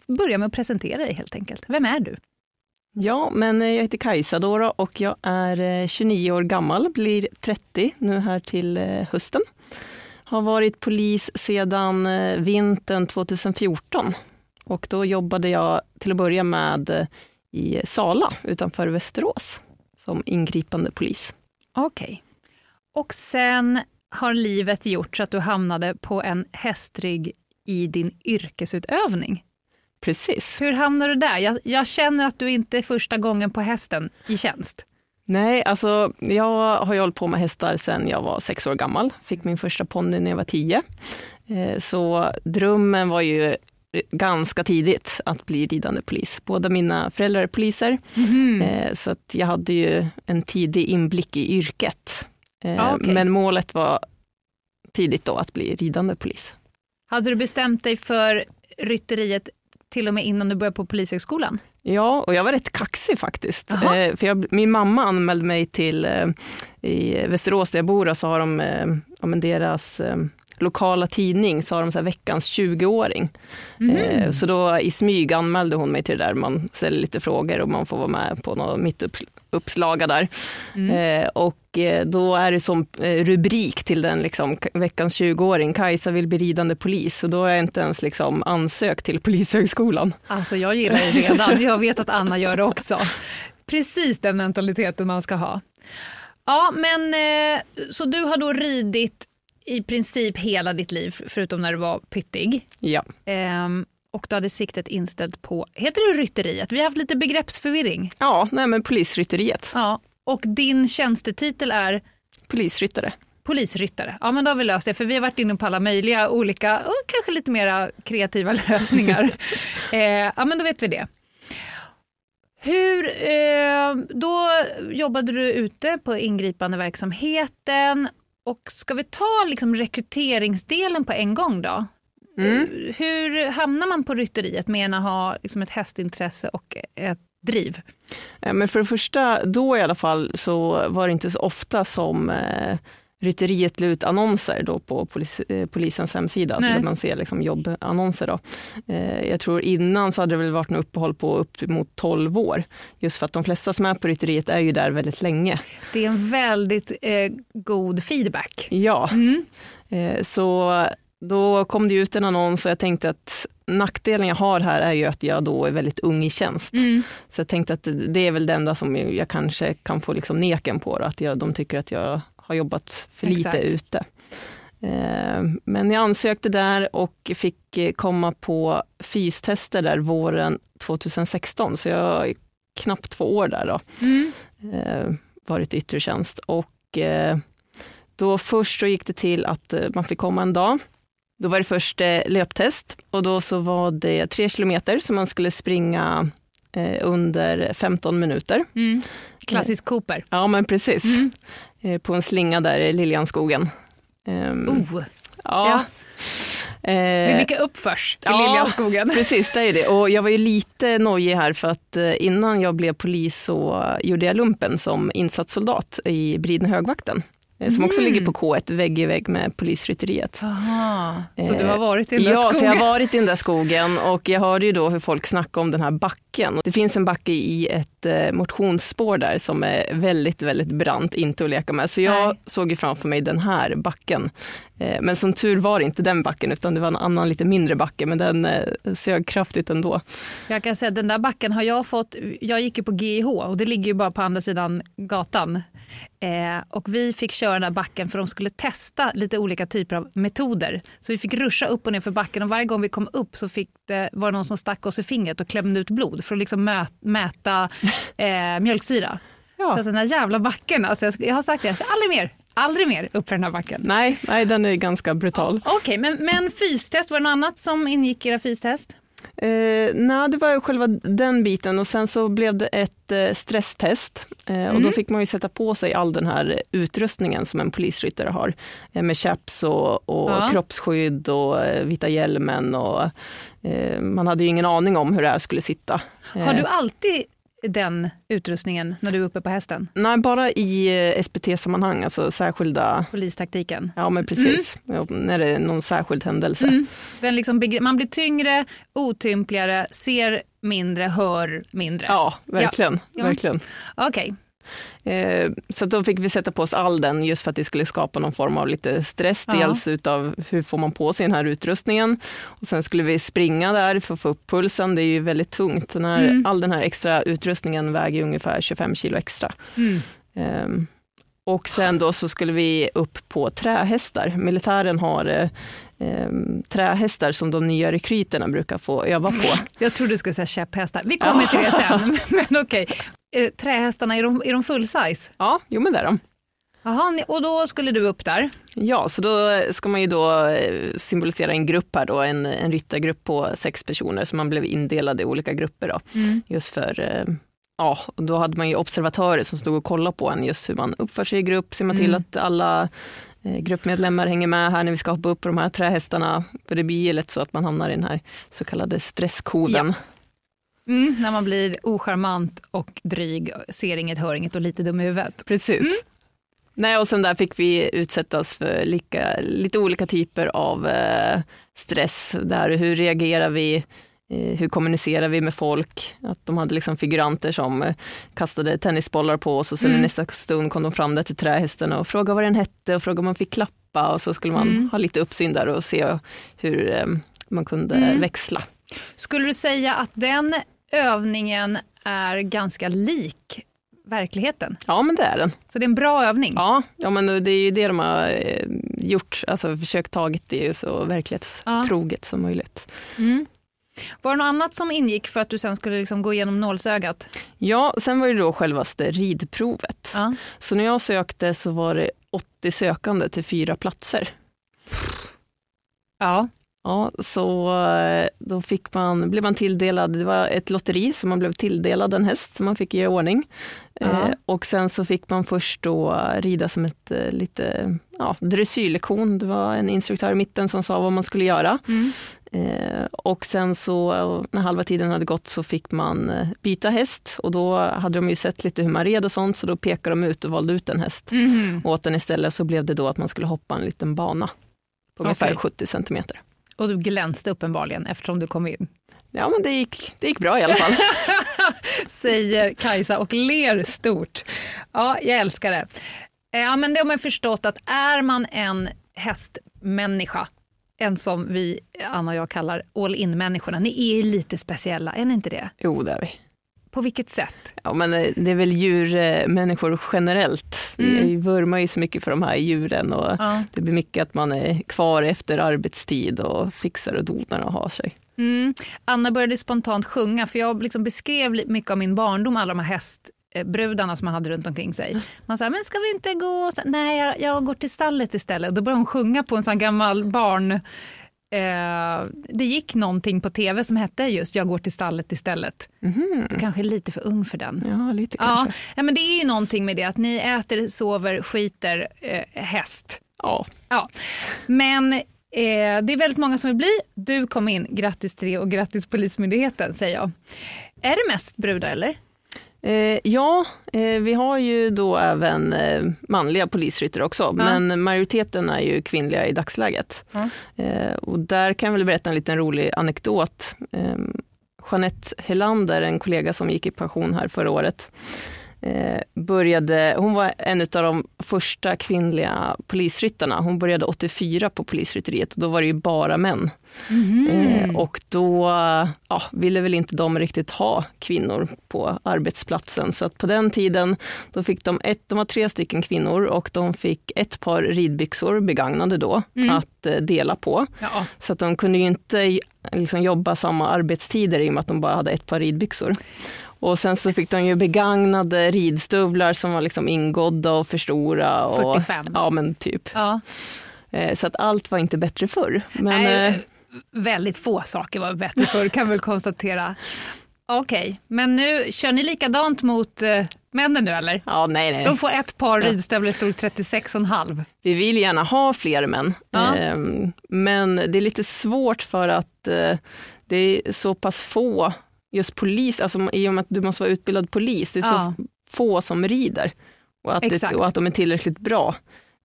börja med att presentera dig helt enkelt. Vem är du? Ja, men eh, jag heter Kajsa Dora och jag är 29 år gammal, blir 30 nu här till hösten. Har varit polis sedan vintern 2014 och då jobbade jag till att börja med i Sala utanför Västerås som ingripande polis. Okej. Okay. Och sen har livet gjort så att du hamnade på en hästrygg i din yrkesutövning. Precis. Hur hamnade du där? Jag, jag, känner att du inte är första gången på hästen i tjänst. Nej, alltså jag har ju hållit på med hästar sedan jag var sex år gammal. Fick min första ponny när jag var tio. Eh, så drömmen var ju ganska tidigt att bli ridande polis. Båda mina föräldrar är poliser, mm. så att jag hade ju en tidig inblick i yrket. Ah, okay. Men målet var tidigt då att bli ridande polis. Hade du bestämt dig för rytteriet till och med innan du började på Polishögskolan? Ja, och jag var rätt kaxig faktiskt. Eh, för jag, min mamma anmälde mig till, eh, i Västerås där jag bor, så har de, eh, ja, deras eh, lokala tidning så har de så veckans 20-åring. Mm. Eh, så då i smyg anmälde hon mig till det där, man ställer lite frågor och man får vara med på något mittuppslaga där. Mm. Eh, och eh, då är det som eh, rubrik till den liksom, veckans 20-åring, Kajsa vill bli ridande polis. Och då har jag inte ens liksom ansökt till Polishögskolan. Alltså jag gillar det redan, jag vet att Anna gör det också. Precis den mentaliteten man ska ha. Ja, men eh, så du har då ridit i princip hela ditt liv, förutom när du var pyttig. Ja. Ehm, och du hade siktet inställt på, heter det rytteriet? Vi har haft lite begreppsförvirring. Ja, nej men polisrytteriet. Ja, och din tjänstetitel är? Polisryttare. polisryttare. Ja, men då har vi löst det, för vi har varit inne på alla möjliga olika och kanske lite mera kreativa lösningar. eh, ja, men då vet vi det. Hur, eh, då jobbade du ute på ingripande verksamheten och ska vi ta liksom rekryteringsdelen på en gång då? Mm. Hur hamnar man på rytteriet med att ha liksom ett hästintresse och ett driv? Men för det första, då i alla fall, så var det inte så ofta som eh, Rytteriet la ut annonser då på polis, eh, polisens hemsida, Nej. där man ser liksom jobbannonser. Då. Eh, jag tror innan så hade det väl varit en uppehåll på upp mot 12 år. Just för att de flesta som är på Rytteriet är ju där väldigt länge. Det är en väldigt eh, god feedback. Ja, mm. eh, så då kom det ut en annons och jag tänkte att nackdelen jag har här är ju att jag då är väldigt ung i tjänst. Mm. Så jag tänkte att det är väl det enda som jag kanske kan få liksom neken på, då, att jag, de tycker att jag har jobbat för lite Exakt. ute. Eh, men jag ansökte där och fick eh, komma på fystester där våren 2016, så jag har knappt två år där då. Mm. Eh, varit i yttre tjänst. Och då först så gick det till att man fick komma en dag. Då var det först löptest och då så var det tre kilometer som man skulle springa under 15 minuter. Mm. Klassisk Cooper. Ja men precis. Mm. Eh, på en slinga där i Liljansskogen. Um, oh. Ja. ja. Det är eh, mycket uppförs till ja, Liljanskogen. Precis, det är det. Och jag var ju lite nojig här för att eh, innan jag blev polis så gjorde jag lumpen som insatssoldat i Bridne Eh, som också ligger på mm. K1, vägg i vägg med polisrytteriet. Aha, så du har varit i den där ja, skogen? Ja, så jag har varit i den där skogen och jag hörde ju då hur folk snackade om den här backen. Det finns en backe i ett eh, motionsspår där som är väldigt, väldigt brant, inte att leka med. Så jag Nej. såg ju framför mig den här backen. Eh, men som tur var inte den backen, utan det var en annan lite mindre backe, men den sög kraftigt ändå. Jag kan säga att den där backen har jag fått, jag gick ju på GIH och det ligger ju bara på andra sidan gatan. Eh, och vi fick köra den där backen för de skulle testa lite olika typer av metoder. Så vi fick ruscha upp och ner för backen och varje gång vi kom upp så fick det, var det någon som stack oss i fingret och klämde ut blod för att liksom mö, mäta eh, mjölksyra. Ja. Så den där jävla backen, alltså jag, jag har sagt det, jag aldrig mer, aldrig mer upp för den här backen. Nej, nej den är ganska brutal. Okej, okay, men, men fystest, var det något annat som ingick i era fystest? Eh, nej, det var själva den biten och sen så blev det ett eh, stresstest. Eh, mm. Och då fick man ju sätta på sig all den här utrustningen som en polisryttare har. Eh, med chaps och, och ja. kroppsskydd och eh, vita hjälmen. Och, eh, man hade ju ingen aning om hur det här skulle sitta. Har du alltid den utrustningen när du är uppe på hästen? Nej, bara i eh, SPT-sammanhang, alltså särskilda... Polistaktiken? Ja, men precis. Mm. när det är någon särskild händelse. Mm. Den liksom, man blir tyngre, otympligare, ser mindre, hör mindre. Ja, verkligen. Ja. verkligen. Okej. Okay. Eh, så då fick vi sätta på oss all den just för att det skulle skapa någon form av lite stress. Ja. Dels utav hur får man på sig den här utrustningen och sen skulle vi springa där för att få upp pulsen. Det är ju väldigt tungt. Den här, mm. All den här extra utrustningen väger ungefär 25 kilo extra. Mm. Um, och sen då så skulle vi upp på trähästar. Militären har ehm, trähästar som de nya rekryterna brukar få öva på. Jag trodde du skulle säga käpphästar. Vi kommer till det sen. Men okej. Eh, trähästarna, är de, är de full size? Ja, jo men det är de. Jaha, och då skulle du upp där? Ja, så då ska man ju då eh, symbolisera en grupp här då, en, en ryttargrupp på sex personer, så man blev indelad i olika grupper då. Mm. Just för, eh, ja, och då hade man ju observatörer som stod och kollade på en, just hur man uppför sig i grupp, ser man till mm. att alla gruppmedlemmar hänger med här när vi ska hoppa upp på de här trähästarna. För det blir lätt så att man hamnar i den här så kallade stresskoden. Ja. Mm, när man blir ocharmant och dryg, ser inget, hör inget och lite dum i huvudet. Precis. Mm. Nej, och sen där fick vi utsättas för lika, lite olika typer av eh, stress. Där, hur reagerar vi? Eh, hur kommunicerar vi med folk? Att de hade liksom figuranter som eh, kastade tennisbollar på oss och sen mm. i nästa stund kom de fram där till trähästen och frågade vad den hette och frågade om man fick klappa och så skulle man mm. ha lite uppsyn där och se hur eh, man kunde mm. växla. Skulle du säga att den övningen är ganska lik verkligheten. Ja, men det är den. Så det är en bra övning? Ja, ja men det är ju det de har eh, gjort, alltså försökt tagit det så verklighetstroget ja. som möjligt. Mm. Var det något annat som ingick för att du sen skulle liksom gå igenom nålsögat? Ja, sen var det då självaste ridprovet. Ja. Så när jag sökte så var det 80 sökande till fyra platser. Ja. Ja, så eh, då fick man, blev man tilldelad, det var ett lotteri, så man blev tilldelad en häst som man fick göra i ordning. Ja. Eh, och sen så fick man först då rida som ett eh, lite ja, dressyrlektion. Det var en instruktör i mitten som sa vad man skulle göra. Mm. Och sen så när halva tiden hade gått så fick man byta häst och då hade de ju sett lite hur man red och sånt så då pekade de ut och valde ut en häst Mhm. åt den istället. Så blev det då att man skulle hoppa en liten bana på ungefär Okej. 70 centimeter. Och du glänste uppenbarligen eftersom du kom in. Ja men det gick, det gick bra i alla fall. Säger Kajsa och ler stort. Ja, jag älskar det. Ja, men det har man förstått att är man en hästmänniska, en som vi, Anna och jag kallar all in-människorna, ni är lite speciella, är ni inte det? jo det är vi. På vilket sätt? Ja, men eh, det är väl djurmänniskor generellt. Mm. Vi vurmar ju så mycket för de här djuren och Ja. det blir mycket att man är kvar efter arbetstid och fixar och donar och har sig. Mm. Anna började spontant sjunga, för jag liksom beskrev mycket av min barndom, alla de här hästbrudarna som man hade runt omkring sig. Man sa, men ska vi inte gå? Så, Nej, jag, jag går till stallet istället. Och då började hon sjunga på en sån gammal barn... Eh, det gick någonting på tv som hette just Jag går till stallet istället. Du kanske är lite för ung för den. Ja, lite kanske. ja, men det är ju någonting med det att ni äter, sover, skiter eh, häst. Ja. Ja. Men eh, det är väldigt många som vill bli. Du kom in. Grattis till det och grattis Polismyndigheten säger jag. Är det mest brudar eller? Eh, ja, eh, vi har ju då även eh, manliga polisryttare också, men majoriteten är ju kvinnliga i dagsläget. Ja. Eh, och där kan jag väl berätta en liten rolig anekdot. Eh, Jeanette Helander, en kollega som gick i pension här förra året, började, hon var en av de första kvinnliga polisryttarna. Hon började 84 på polisrytteriet och då var det ju bara män. Eh, och då ja, ville väl inte de riktigt ha kvinnor på arbetsplatsen. Så att på den tiden då fick de, ett, de var tre stycken kvinnor och de fick ett par ridbyxor, begagnade då, att eh, dela på. Ja. Så att de kunde ju inte liksom, jobba samma arbetstider i och med att de bara hade ett par ridbyxor. Och sen så fick de ju begagnade ridstövlar som var liksom ingådda och för stora. Och, 45. Ja men typ. ja. Eh, Så att allt var inte bättre förr. Men, Nej, eh, väldigt få saker var bättre förr kan vi väl konstatera. Okej, men nu kör ni likadant mot eh, männen nu eller? ja, nej, nej. De får ett par ridstövlar i storlek 36,5. Vi vill gärna ha fler män, Ja. Ehm, men det är lite svårt för att eh, det är så pass få, just polis, alltså i och med att du måste vara utbildad polis, det är Ja. så få som rider och att, det, och att de är tillräckligt bra.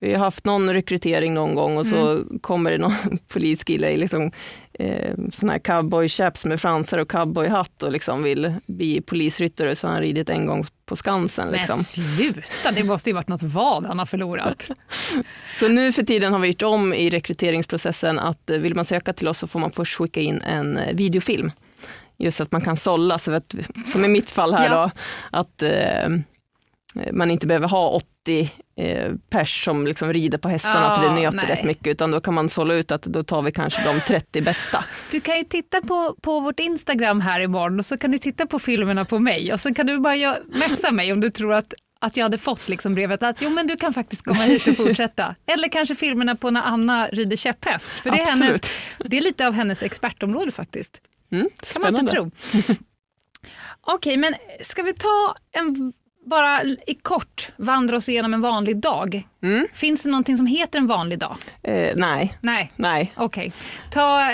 Vi har haft någon rekrytering någon gång och så Mm. kommer det någon poliskille i liksom, eh, sån här cowboychaps med fransar och cowboyhatt och liksom vill bli polisryttare så har han ridit en gång på Skansen. Liksom. Men sluta, det måste ju varit något vad han har förlorat. Så nu för tiden har vi gjort om i rekryteringsprocessen att eh, vill man söka till oss så får man först skicka in en eh, videofilm. Just att man kan sålla, så att, som i mitt fall här Ja. då, att eh, man inte behöver ha 80 eh, pers som liksom rider på hästarna Ja, för det nöter nej. rätt mycket, utan då kan man sålla ut att då tar vi kanske de 30 bästa. Du kan ju titta på, på vårt Instagram här imorgon och så kan du titta på filmerna på mig och så kan du bara messa mig om du tror att att jag hade fått liksom brevet att jo men du kan faktiskt komma hit och fortsätta. Eller kanske filmerna på när Anna rider käpphäst. För det är, hennes, det är lite av hennes expertområde faktiskt. Mm, kan man inte tro. Okej, men ska vi ta en, bara i kort vandra oss igenom en vanlig dag? Mm. Finns det någonting som heter en vanlig dag? Eh, nej, Nej. nej. Okej. Ta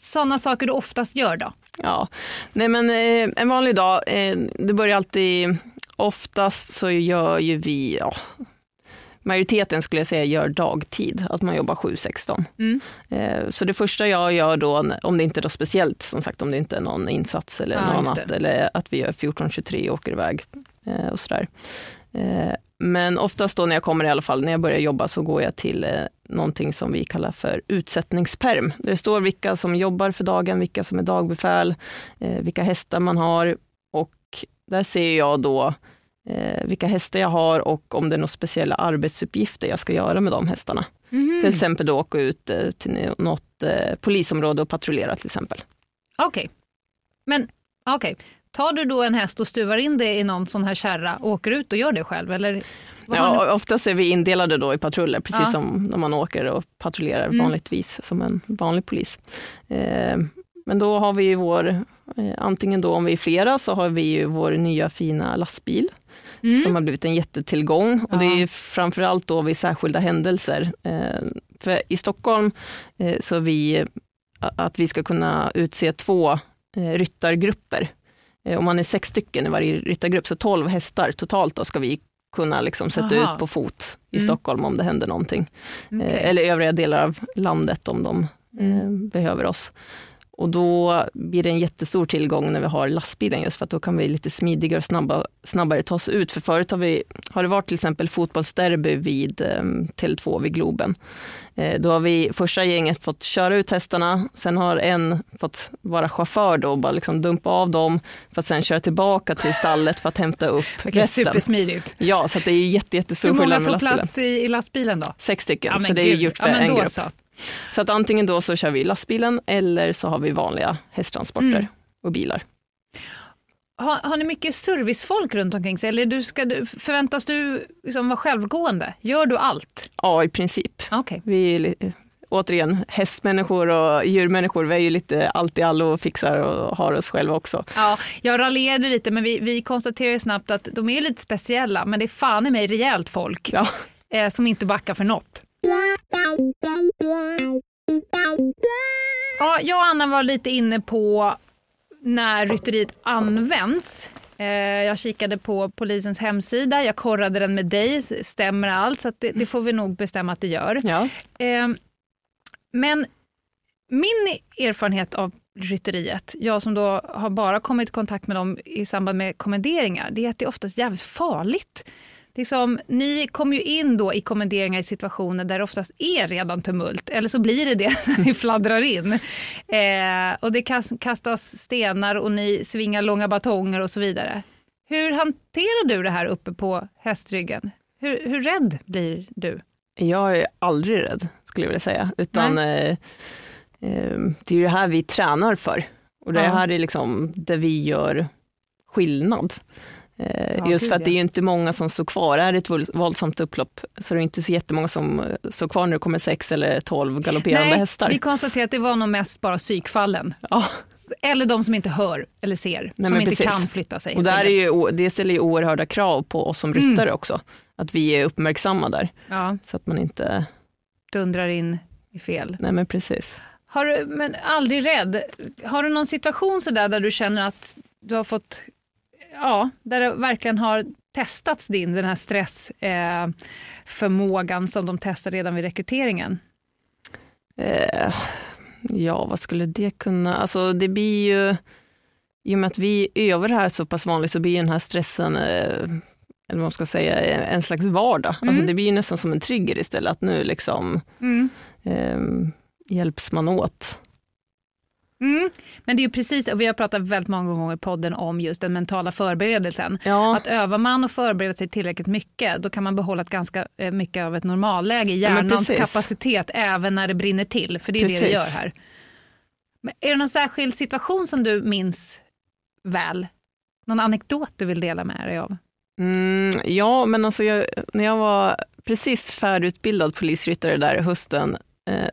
sådana saker du oftast gör då. Ja, nej men eh, en vanlig dag, eh, det börjar alltid, oftast så gör ju vi, ja, majoriteten skulle jag säga gör dagtid, att man jobbar 7-16. Mm. Eh, så det första jag gör då, om det inte är något speciellt, som sagt om det inte är någon insats eller Ja, något annat, eller att vi gör 14-23 och åker iväg eh, och sådär. Eh, men oftast då när jag kommer i alla fall, när jag börjar jobba så går jag till eh, någonting som vi kallar för utsättningsperm. Där det står vilka som jobbar för dagen, vilka som är dagbefäl, eh, vilka hästar man har och där ser jag då eh, vilka hästar jag har och om det är några speciella arbetsuppgifter jag ska göra med de hästarna. Mhm. Till exempel då åka ut eh, till något eh, polisområde och patrullera till exempel. Okej. Men okej, tar du då en häst och stuvar in det i någon sån här kärra och åker ut och gör det själv? Eller Ja, oftast är vi indelade då i patruller, precis ja. som när man åker och patrullerar mm. vanligtvis som en vanlig polis. Eh, men då har vi vår, eh, antingen då om vi är flera, så har vi ju vår nya fina lastbil, mm. som har blivit en jättetillgång. Ja. Och det är framförallt då vid särskilda händelser. Eh, för i Stockholm eh, så vi att vi ska kunna utse två ryttargrupper. Om man är sex stycken i varje ryttargrupp, så tolv hästar totalt då ska vi kunna liksom sätta Aha. ut på fot i mm. Stockholm om det händer någonting. Okay. Eller övriga delar av landet om de mm. behöver oss. Och då blir det en jättestor tillgång när vi har lastbilen just för att då kan vi lite smidigare och snabba, snabbare ta oss ut. För förut har, vi, har det varit till exempel fotbollsderby vid eh, Tele2 vid Globen. Eh, då har vi första gänget fått köra ut hästarna, sen har en fått vara chaufför då och bara liksom dumpa av dem för att sen köra tillbaka till stallet för att hämta upp Vilket resten. Supersmidigt. Ja, så det är jätte, jättestor skillnad med lastbilen. Hur många får plats i, i lastbilen då? Sex stycken, ja, så det är gjort för ja, en grupp. Så. Så att antingen då så kör vi lastbilen eller så har vi vanliga hästtransporter mm. och bilar. Har, har, ni mycket servicefolk runt omkring sig eller du ska, förväntas du liksom vara självgående? Gör du allt? Ja, i princip. Okay. Vi återigen, hästmänniskor och djurmänniskor, vi är ju lite allt i allo och fixar och har oss själva också. Ja, jag raljerade lite men vi, vi konstaterade snabbt att de är lite speciella men det är fan i mig rejält folk ja. eh, som inte backar för något. Ja, jag och Anna var lite inne på när rytteriet används. Eh, jag kikade på polisens hemsida, jag korrade den med dig, stämmer allt? Så det, det, får vi nog bestämma att det gör. Ja. Eh, men min erfarenhet av rytteriet, jag som då har bara kommit i kontakt med dem i samband med kommenderingar, det är att det är oftast jävligt farligt liksom, ni kommer ju in då i kommenderingar i situationer där det oftast är redan tumult, eller så blir det det när ni fladdrar in. Eh, och det kastas stenar och ni svingar långa batonger och så vidare. Hur hanterar du det här uppe på hästryggen? Hur, hur rädd blir du? Jag är aldrig rädd, skulle jag vilja säga. Utan, eh, eh, det är det här vi tränar för. Och det ja. här är liksom det vi gör skillnad. Eh, just för att det är inte många som står kvar. Är det ett våldsamt upplopp så är det inte så jättemånga som eh, står kvar när det kommer sex eller tolv galopperande Nej, hästar. Vi konstaterar att det var nog mest bara psykfallen. Ja. Eller de som inte hör eller ser, Nej, som inte precis. kan flytta sig. Och där är ju, det ställer ju oerhörda krav på oss som ryttare mm. också. Att vi är uppmärksamma där. Ja. Så att man inte dundrar in i fel. Nej men precis. Har du, men aldrig rädd. Har du någon situation sådär där du känner att du har fått ja, där det verkligen har testats din, den här stressförmågan eh, som de testar redan vid rekryteringen? Eh, ja, vad skulle det kunna... Alltså det blir ju... I och med att vi övar det här så pass vanligt så blir den här stressen, eh, eller vad man ska säga, en slags vardag. Alltså, mm. Alltså det blir nästan som en trigger istället, att nu liksom mm. eh, hjälps man åt. Mm. Men det är ju precis, och vi har pratat väldigt många gånger i podden om just den mentala förberedelsen. Ja. Att övar man och förbereder sig tillräckligt mycket, då kan man behålla ganska eh, mycket av ett normalläge i hjärnans ja, kapacitet, även när det brinner till, för det är precis. det det gör här. Men är det någon särskild situation som du minns väl? Någon anekdot du vill dela med dig av? Mm, ja, men alltså jag, när jag var precis färdigutbildad polisryttare där hösten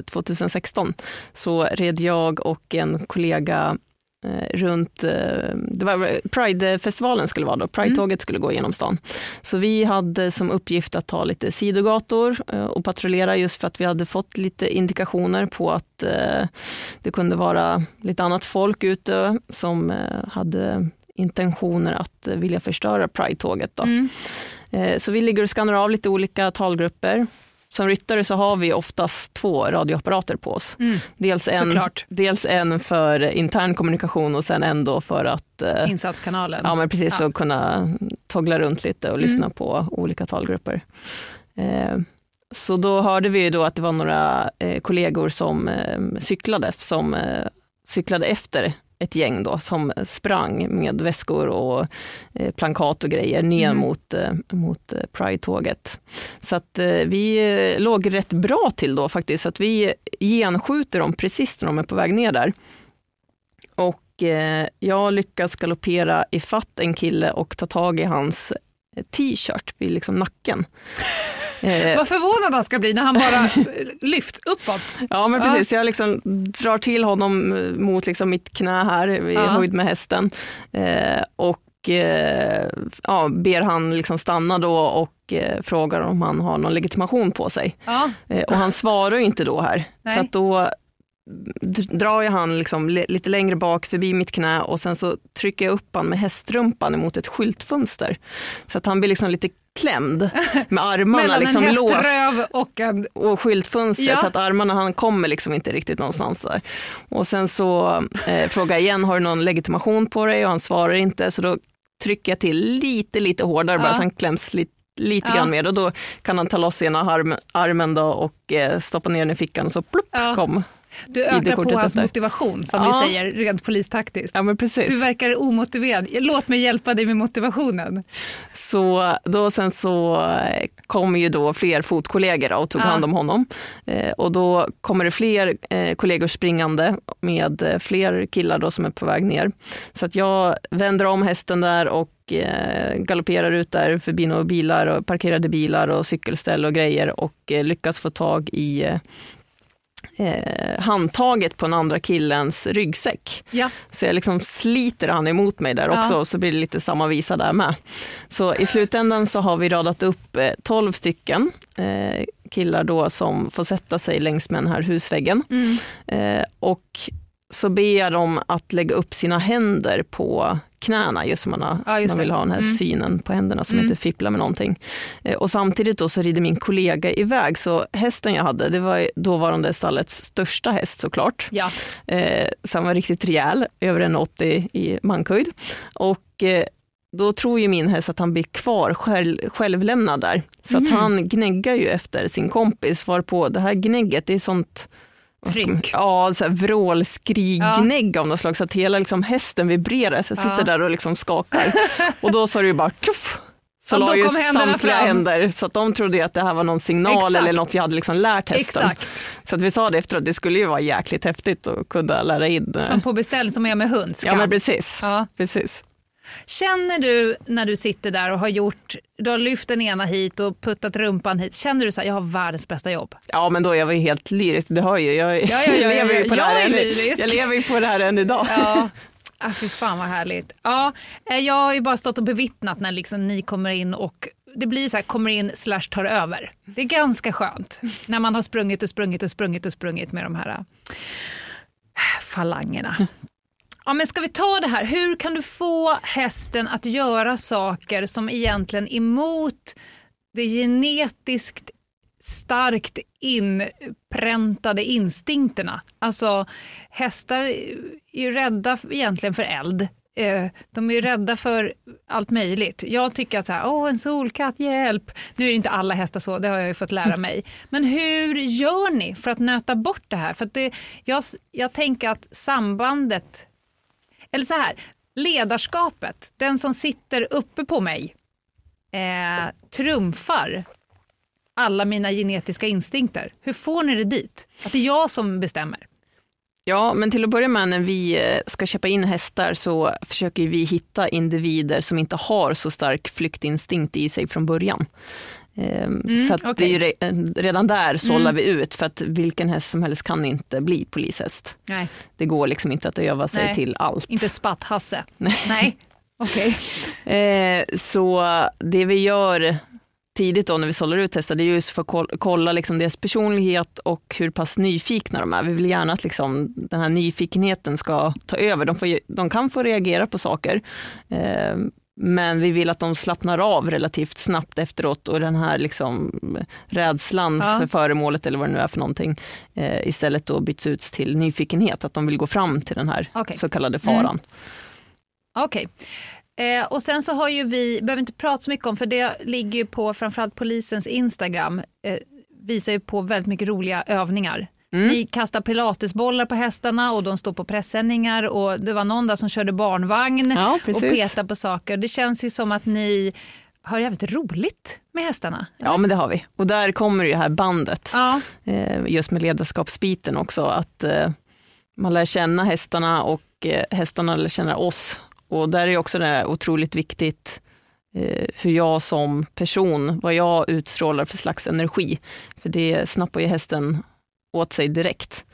2016 eh, så red jag och en kollega eh, runt, eh, det var Pride-festivalen skulle vara då, Pride-tåget skulle gå genom stan. Så vi hade som uppgift att ta lite sidogator och patrullera just för att vi hade fått lite indikationer på att det kunde vara lite annat folk ute som hade intentioner att vilja förstöra Pride-tåget. Mm. Så vi ligger och skannar av lite olika talgrupper som ryttare så har vi oftast två radioapparater på oss. Mm. Dels, en, dels en för intern kommunikation och sen en då för att eh, Insatskanalen. Ja, men precis, ja. kunna toggla runt lite och lyssna mm. på olika talgrupper. Eh, så då hörde vi då att det var några eh, kollegor som eh, cyklade, som eh, cyklade efter ett gäng då som sprang med väskor och eh, plankat och grejer ner mm. mot, eh, mot eh, Pride-tåget. Så att vi låg rätt bra till då faktiskt, så att vi genskjuter dem precis när de är på väg ner där. Och eh, jag lyckas galoppera ifatt en kille och ta tag i hans eh, t-shirt vid liksom nacken. Eh, Vad förvånad han ska bli när han bara lyft uppåt. Ja men precis, ja. jag liksom drar till honom mot liksom mitt knä här i ja. höjd med hästen. Eh, och eh, ja, ber han liksom stanna då och eh, frågar om han har någon legitimation på sig. Ja. Eh, och han svarar ju inte då här. Nej. Så då drar jag han liksom lite längre bak förbi mitt knä och sen så trycker jag upp han med hästrumpan emot ett skyltfönster. Så att han blir liksom lite klämd med armarna liksom låst. och en... Och skyltfönster ja. så att armarna, han kommer liksom inte riktigt någonstans där. Och sen så eh, frågar jag igen, har du någon legitimation på dig? Och han svarar inte, så då trycker jag till lite, lite hårdare ja. bara så han kläms lite lite ja. grann mer och då kan han ta loss ena arm, armen då och eh, stoppa ner den i fickan och så plupp ja. kom du ökar på hans motivation, som ja. vi säger rent polistaktiskt. Ja, men precis. Du verkar omotiverad. Låt mig hjälpa dig med motivationen. Så då sen så eh, kom ju då fler fotkollegor och tog ja. hand om honom. Eh, och då kommer det fler eh, kollegor springande med fler killar då som är på väg ner. Så att jag vänder om hästen där och galopperar ut där förbi några bilar och parkerade bilar och cykelställ och grejer och lyckas få tag i eh, handtaget på den andra killens ryggsäck. Ja. Så jag liksom sliter han emot mig där också, ja. så blir det lite samma visa där med. Så i slutändan så har vi radat upp eh, 12 stycken eh, killar då som får sätta sig längs med den här husväggen. Mm. Eh, och så ber jag dem att lägga upp sina händer på knäna, just som man, har, ja, man vill ha den här mm. synen på händerna som mm. inte fipplar med någonting. Eh, och samtidigt då så rider min kollega iväg, så hästen jag hade, det var dåvarande stallets största häst såklart. Ja. Eh, så han var riktigt rejäl, över 1,80 i mankhöjd. Och eh, då tror ju min häst att han blir kvar själv, självlämnad där. Så mm. att han gnäggar ju efter sin kompis, varpå det här gnägget, det är sånt Tryck. Ja, så här vrålskrignägg ja. av något slag så att hela liksom hästen vibrerar. Så jag sitter ja. där och liksom skakar. och då sa det ju bara tjoff! Så ja, la ju samtliga fram. händer så att de trodde att det här var någon signal Exakt. eller något jag hade liksom lärt hästen. Exakt. Så att vi sa det efteråt, det skulle ju vara jäkligt häftigt att kunna lära in. Eh, som på beställning, som är med hund. Ja men precis. Ja. precis. Känner du när du sitter där och har gjort, du har lyft den ena hit och puttat rumpan hit, känner du så här, jag har världens bästa jobb? Ja men då jag var ju helt lyrisk, det hör ju, jag, ja, ja, ja, lever ju på det här än, jag lever ju på det här än idag. Ja. Ah, fy fan vad härligt. Ja, eh, jag har ju bara stått och bevittnat när liksom ni kommer in och det blir så här, kommer in slash tar över. Det är ganska skönt när man har sprungit och sprungit och sprungit och sprungit med de här äh, falangerna. Ja, men ska vi ta det här, hur kan du få hästen att göra saker som egentligen emot det genetiskt starkt inpräntade instinkterna. Alltså hästar är ju rädda egentligen för eld. Eh, de är ju rädda för allt möjligt. Jag tycker att så här, åh en solkatt, hjälp! Nu är det inte alla hästar så, det har jag ju fått lära mig. Men hur gör ni för att nöta bort det här? För det, jag, jag tänker att sambandet eller så här, ledarskapet, den som sitter uppe på mig, eh, trumfar alla mina genetiska instinkter. Hur får ni det dit? Att det är jag som bestämmer? Ja, men till att börja med när vi eh, ska köpa in hästar så försöker vi hitta individer som inte har så stark flyktinstinkt i sig från början. Ehm, mm, så att okay. det är redan där sållar mm. vi ut, för att vilken häst som helst kan inte bli polishäst. Nej. Det går liksom inte att öva sig Nej. till allt. Inte spatt-Hasse. Nej. Nej. Okay. Eh, så det vi gör tidigt då när vi sållar ut hästar, det är just för att kolla liksom deras personlighet och hur pass nyfikna de är. Vi vill gärna att liksom den här nyfikenheten ska ta över. De, får, de kan få reagera på saker, eh, men vi vill att de slappnar av relativt snabbt efteråt och den här liksom rädslan ja. för föremålet eller vad det nu är för någonting eh, istället då byts ut till nyfikenhet, att de vill gå fram till den här okay. så kallade faran. Mm. Okej. Okay. Eh, och sen så har ju vi, behöver inte prata så mycket om, för det ligger ju på framförallt polisens Instagram, eh, visar ju på väldigt mycket roliga övningar Mm. Ni kastar pilatesbollar på hästarna och de står på pressändningar och det var någon där som körde barnvagn ja, och petade på saker. Det känns ju som att ni har jävligt roligt med hästarna. Ja men det har vi. Och där kommer ju det här bandet. Ja. Eh, just med ledarskapsbiten också. Att eh, man lär känna hästarna och eh, hästarna lär känna oss. Och där är också det otroligt viktigt hur jag som person, vad jag utstrålar för slags energi. För det snappar ju hästen åt sig direkt.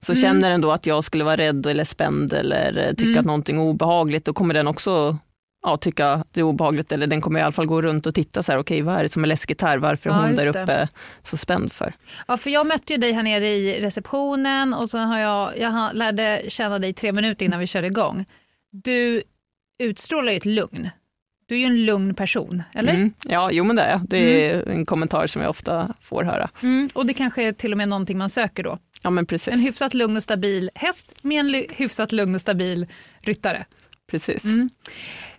Så mm. känner den då att jag skulle vara rädd eller spänd eller tycka mm. att någonting är obehagligt, då kommer den också ja, tycka det är obehagligt, eller den kommer i alla fall gå runt och titta så här, okej okay, vad är det som är läskigt här, varför är ja, hon där uppe det. så spänd för? Ja, för jag mötte ju dig här nere i receptionen och sen har jag, jag lärde känna dig tre minuter innan vi körde igång. Du utstrålar ju ett lugn. Du är ju en lugn person, eller? Mm, ja, jo men det är jag. Det är mm. en kommentar som jag ofta får höra. Mm, och det kanske är till och med någonting man söker då? Ja, men precis. En hyfsat lugn och stabil häst med en hyfsat lugn och stabil ryttare. Precis. Mm.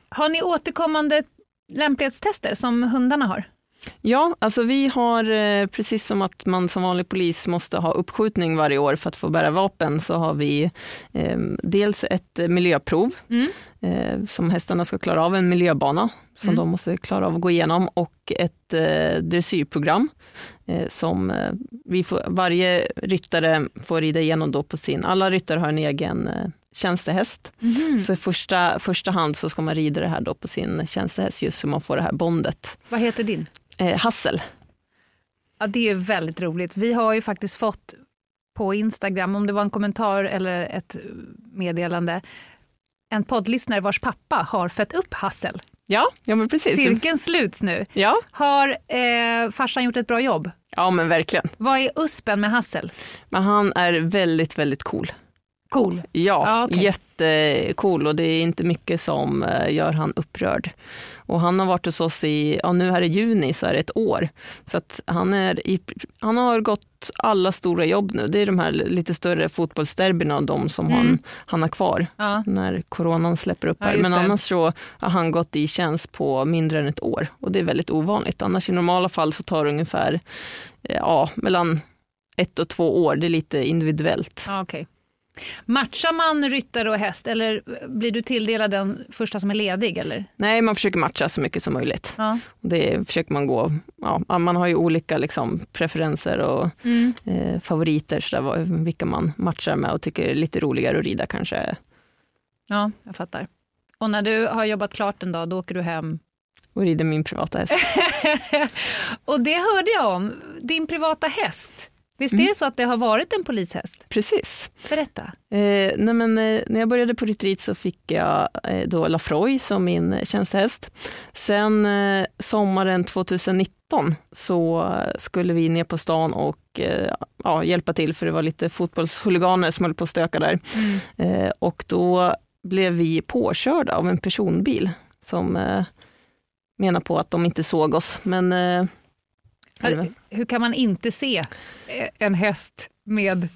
Har ni återkommande lämplighetstester som hundarna har? Ja, alltså vi har, eh, precis som att man som vanlig polis måste ha uppskjutning varje år för att få bära vapen, så har vi eh, dels ett miljöprov mm. eh, som hästarna ska klara av, en miljöbana som mm. de måste klara av att gå igenom och ett eh, dressyrprogram eh, som eh, vi får, varje ryttare får rida igenom då på sin, alla ryttare har en egen eh, tjänstehäst. Mm. Så i första, första hand så ska man rida det här då på sin tjänstehäst just så man får det här bondet. Vad heter din? Eh, Hassel. Ja, det är väldigt roligt. Vi har ju faktiskt fått på Instagram, om det var en kommentar eller ett meddelande, en poddlyssnare vars pappa har fött upp Hassel. Ja, ja men precis. Cirkeln sluts nu. Ja. Har eh, farsan gjort ett bra jobb? Ja, men verkligen. Vad är uspen med Hassel? Men han är väldigt, väldigt cool. Cool? Ja, ah, okay. jättecool och det är inte mycket som eh, gör han upprörd. Och han har varit hos oss i, ja nu här i juni så är det ett år. Så att han, är i, han har gått alla stora jobb nu. Det är de här lite större fotbollsderbyna, de som mm. han, han har kvar ja. när coronan släpper upp här. Ja, Men annars så har han gått i tjänst på mindre än ett år och det är väldigt ovanligt. Annars i normala fall så tar det ungefär ja, mellan ett och två år. Det är lite individuellt. Ja, okay. Matchar man ryttare och häst eller blir du tilldelad den första som är ledig? Eller? Nej, man försöker matcha så mycket som möjligt. Ja. Det försöker man gå, ja, man har ju olika liksom, preferenser och mm. eh, favoriter, så där, vilka man matchar med och tycker är lite roligare att rida kanske. Ja, jag fattar. Och när du har jobbat klart en dag, då åker du hem och rider min privata häst. och det hörde jag om, din privata häst. Visst mm. är det så att det har varit en polishäst? Precis. Berätta. Eh, nej men, eh, när jag började på retreat så fick jag eh, då Lafroy som min tjänstehäst. Sen eh, sommaren 2019 så skulle vi ner på stan och eh, ja, hjälpa till för det var lite fotbollshuliganer som höll på att stöka där. Mm. Eh, och då blev vi påkörda av en personbil som menar på att de inte såg oss. Men hur kan man inte se en häst med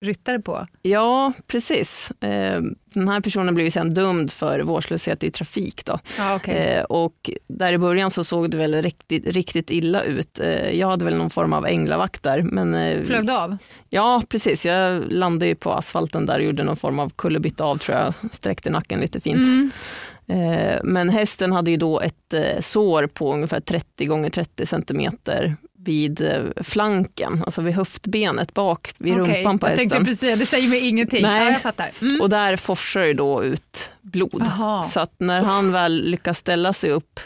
ryttare på? Ja, precis. Eh, den här personen blev ju sen dömd för vårdslöshet i trafik. Då. Ah, okay. Eh, och där i början så såg det väl riktigt, riktigt illa ut. Eh, jag hade väl någon form av änglavakt där. Men, Flög du av? Ja, precis. Jag landade på asfalten där och gjorde någon form av kullerbytta av tror jag. Sträckte nacken lite fint. Mm. Men hästen hade ju då ett sår på ungefär 30 gånger 30 centimeter vid eh, flanken, alltså vid höftbenet bak vid okay, rumpan på hästen. Jag tänkte precis, det säger mig ingenting. Nej. Ja, jag fattar. Mm. Och där forsar det då ut blod. Aha. Så att när han väl lyckas ställa sig upp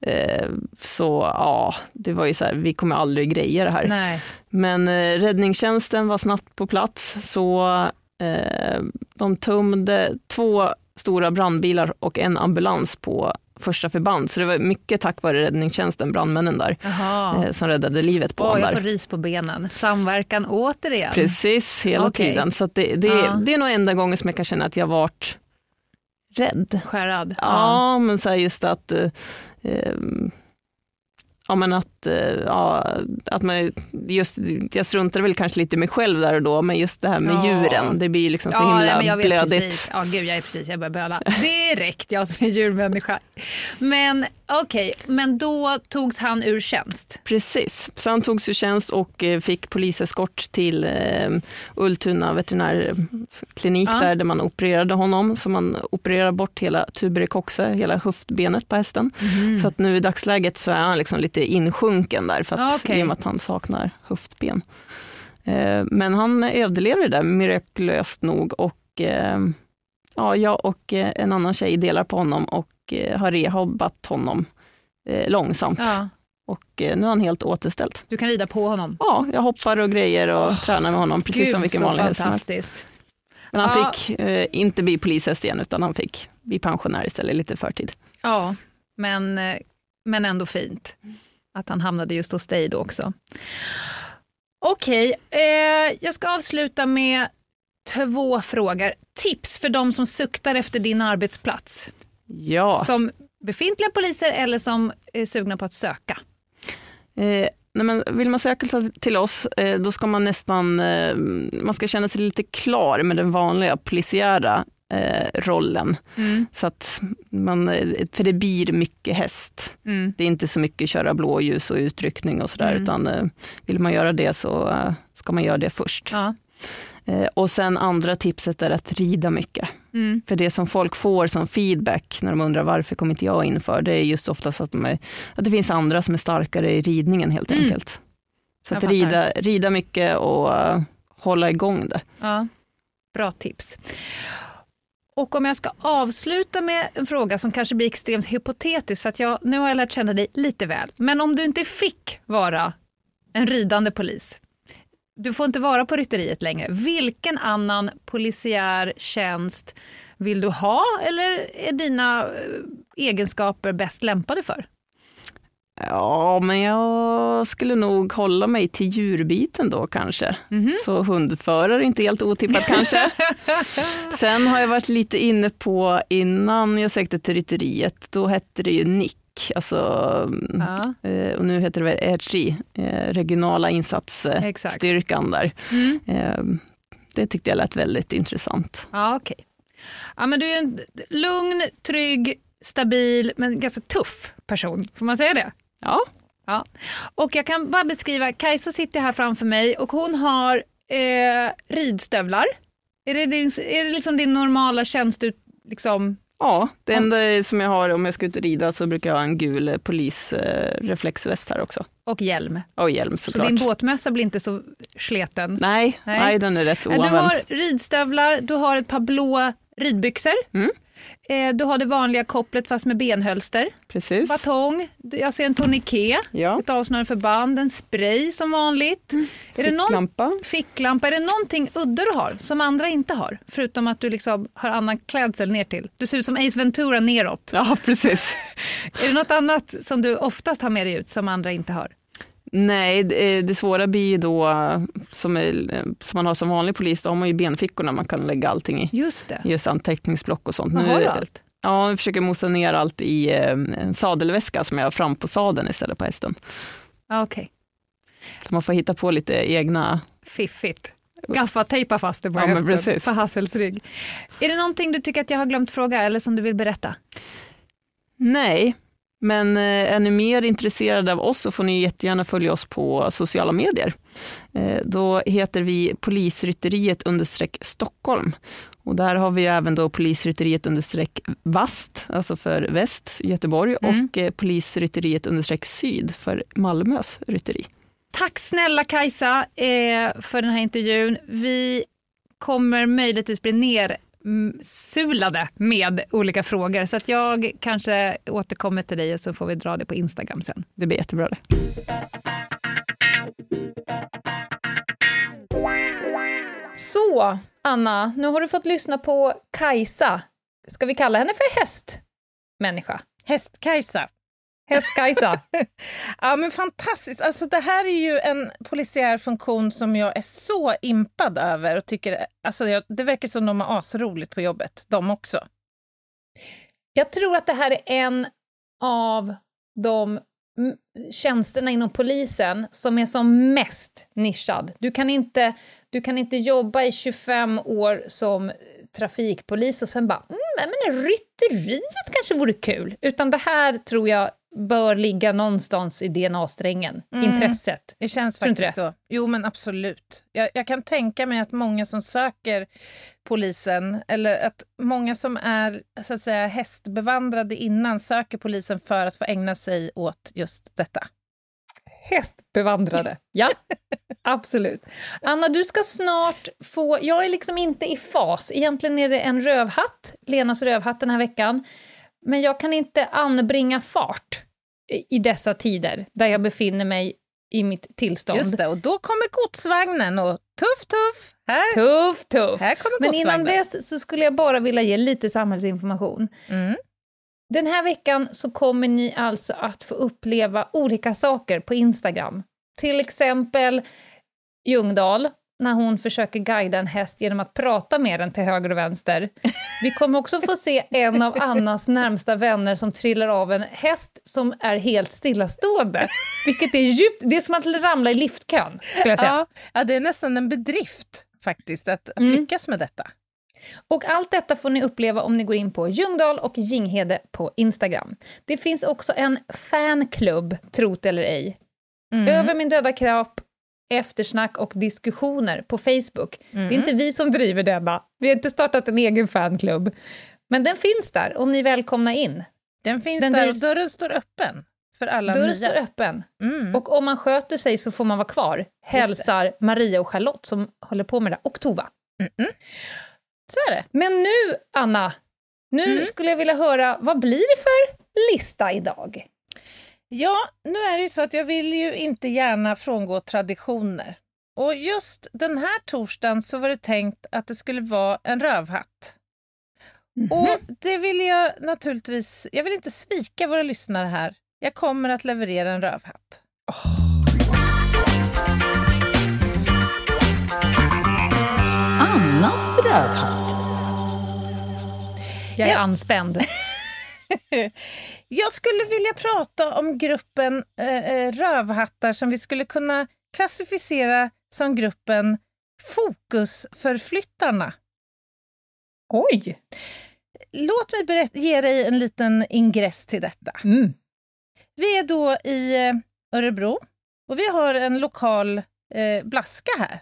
eh, så ja, det var ju så här, vi kommer aldrig greja det här. Nej. Men eh, räddningstjänsten var snabbt på plats så eh, de tömde två stora brandbilar och en ambulans på första förband. Så det var mycket tack vare räddningstjänsten, brandmännen där, eh, som räddade livet på honom. Jag får ris på benen. Samverkan återigen. Precis, hela okay. tiden. Så det, det, ja. det är nog enda gången som jag kan känna att jag varit rädd. Skärrad. Ja, ja. men så just att eh, eh ja, men att, eh, ja, att man just, jag struntade väl kanske lite i mig själv där och då, men just det här med ja. djuren, det blir liksom så ja, himla men jag vet blödigt. Precis. Ja, gud, jag är precis, jag börjar böla. Direkt, jag som är djurmänniska. Men okej, okay, men då togs han ur tjänst? Precis, så han togs ur tjänst och eh, fick poliseskort till eh, Ultuna veterinärklinik ja. där, där man opererade honom. Så man opererade bort hela tuberikoxe, hela höftbenet på hästen. Mm. Så att nu i dagsläget så är han liksom lite insjunken där, för att, okay. i och med att han saknar höftben. Eh, men han överlever det där mirakulöst nog och ja, jag och en annan tjej delar på honom och har rehabbat honom långsamt. Ja. Och nu är han helt återställd. Du kan rida på honom? Ja, jag hoppar och grejer och oh, tränar med honom precis Gud, som vilken vanlig häst som helst. Men han ja. fick eh, inte bli polishäst igen, utan han fick bli pensionär istället, lite förtid. Ja, men, men ändå fint att han hamnade just hos dig då också. Okej, okay, eh, jag ska avsluta med två frågor. Tips för de som suktar efter din arbetsplats. Ja. Som befintliga poliser eller som är sugna på att söka. Eh, nej men vill man söka till oss, eh, då ska man nästan eh, man ska känna sig lite klar med den vanliga polisiära eh, rollen. Mm. Så att man, för det blir mycket häst. Mm. Det är inte så mycket köra blåljus och utryckning och sådär, mm. utan eh, vill man göra det så eh, ska man göra det först. Ja. Eh, och sen andra tipset är att rida mycket. Mm. För det som folk får som feedback när de undrar varför kommer inte jag in för, det är just oftast att, de är, att det finns andra som är starkare i ridningen helt mm. enkelt. Så att rida, rida mycket och uh, hålla igång det. Ja, bra tips. Och om jag ska avsluta med en fråga som kanske blir extremt hypotetisk, för att jag, nu har jag lärt känna dig lite väl. Men om du inte fick vara en ridande polis, du får inte vara på rytteriet längre. Vilken annan polisiär tjänst vill du ha eller är dina eh, egenskaper bäst lämpade för? Ja, men jag skulle nog hålla mig till djurbiten då kanske. Mm -hmm. Så hundförare är inte helt otippat kanske. Sen har jag varit lite inne på, innan jag sökte till rytteriet, då hette det ju Nick alltså, ja. Eh, och nu heter det väl RG, eh, regionala insatsstyrkan där. Mm. Eh, det tyckte jag lät väldigt intressant. Ja, okay. ja, men du är en lugn, trygg, stabil, men ganska tuff person. Får man säga det? Ja. ja. Och jag kan bara beskriva, Kajsa sitter här framför mig och hon har eh, ridstövlar. Är det, din, är det liksom din normala tjänst, liksom, Ja, det enda som jag har om jag ska ut och rida så brukar jag ha en gul polisreflexväst här också. Och hjälm. Och hjälm såklart. Så din båtmössa blir inte så sleten? Nej, nej. nej den är rätt oanvänd. Du har ridstövlar, du har ett par blå ridbyxor. Mm. Eh, du har det vanliga kopplet fast med benhölster. Precis. Batong, jag ser en tourniquet, ja. ett avsnörande förband, en spray som vanligt. Mm. Är ficklampa. Det någon, ficklampa. Är det någonting udda du har som andra inte har? Förutom att du liksom har annan klädsel ner till. Du ser ut som Ace Ventura neråt. Ja, precis. är det något annat som du oftast har med dig ut som andra inte har? Nej, det, det svåra blir ju då, som, är, som man har som vanlig polis, då har man ju benfickorna man kan lägga allting i. Just det. Just anteckningsblock och sånt. Man har allt? Ja, jag försöker mosa ner allt i eh, en sadelväska som jag har fram på sadeln istället på hästen. Okej. Okay. Man får hitta på lite egna... Fiffigt. Gaffatejpa fast det på ja, hästen, på Hassels rygg. Är det någonting du tycker att jag har glömt fråga eller som du vill berätta? Nej, men eh, är ni mer intresserade av oss så får ni jättegärna följa oss på sociala medier. Eh, då heter vi polisrytteriet understreck Stockholm. Och där har vi även då polisrytteriet understreck VAST, alltså för väst, Göteborg, mm. och eh, polisrytteriet understreck syd för Malmös rytteri. Tack snälla Kajsa för den här intervjun. Vi kommer möjligtvis bli ner sulade med olika frågor. Så att jag kanske återkommer till dig och så får vi dra det på Instagram sen. Det blir jättebra det. Så, Anna, nu har du fått lyssna på Kajsa. Ska vi kalla henne för hästmänniska? Häst-Kajsa. Häst-Kajsa. ja, men fantastiskt. Alltså, det här är ju en polisiär funktion som jag är så impad över och tycker, alltså, jag, det verkar som de har asroligt på jobbet, de också. Jag tror att det här är en av de tjänsterna inom polisen som är som mest nischad. Du kan inte, du kan inte jobba i 25 år som trafikpolis och sen bara, mm, men rytteriet kanske vore kul. Utan det här tror jag bör ligga någonstans i DNA-strängen, mm. intresset. Det känns faktiskt det? så. Jo, men absolut. Jag, jag, kan tänka mig att många som söker polisen, eller att många som är så att säga hästbevandrade innan söker polisen för att få ägna sig åt just detta. hästbevandrade. Ja, absolut. Anna, du ska snart få... Jag är liksom inte i fas. Egentligen är det en rövhatt, Lenas rövhatt den här veckan. Men jag kan inte anbringa fart i dessa tider, där jag befinner mig i mitt tillstånd. Just det, och då kommer godsvagnen och tuff, tuff! Här, tuff, tuff! Här kommer Men innan dess så skulle jag bara vilja ge lite samhällsinformation. Mm. Den här veckan så kommer ni alltså att få uppleva olika saker på Instagram. Till exempel Ljungdahl, när hon försöker guida en häst genom att prata med den till höger och vänster. Vi kommer också få se en av Annas närmsta vänner som trillar av en häst som är helt stillastående. Vilket är djupt... Det är som att ramla i liftkön, skulle jag säga. Ja, ja, det är nästan en bedrift faktiskt, att, att mm. lyckas med detta. Och allt detta får ni uppleva om ni går in på Ljungdahl och Jinghede på Instagram. Det finns också en fanklubb, trot eller ej. Mm. Över min döda kropp, eftersnack och diskussioner på Facebook. Mm. Det är inte vi som driver denna. Vi har inte startat en egen fanklubb. Men den finns där och ni är välkomna in. Den finns den där och dörren står öppen för alla dörren nya. står öppen. Mm. Och om man sköter sig så får man vara kvar. Hälsar Maria och Charlotte som håller på med det, och Tova. Mm så är det. Men nu, Anna, nu mm. skulle jag vilja höra, vad blir det för lista idag? Ja, nu är det ju så att jag vill ju inte gärna frångå traditioner. Och just den här torsdagen så var det tänkt att det skulle vara en rövhatt. Mm -hmm. Och det vill jag naturligtvis, jag vill inte svika våra lyssnare här. Jag kommer att leverera en rövhatt. Oh. Annas rövhatt. Jag är ja. anspänd. Jag skulle vilja prata om gruppen eh, eh, rövhattar som vi skulle kunna klassificera som gruppen fokusförflyttarna. Oj! Låt mig berätta, ge dig en liten ingress till detta. Mm. Vi är då i eh, Örebro och vi har en lokal eh, blaska här.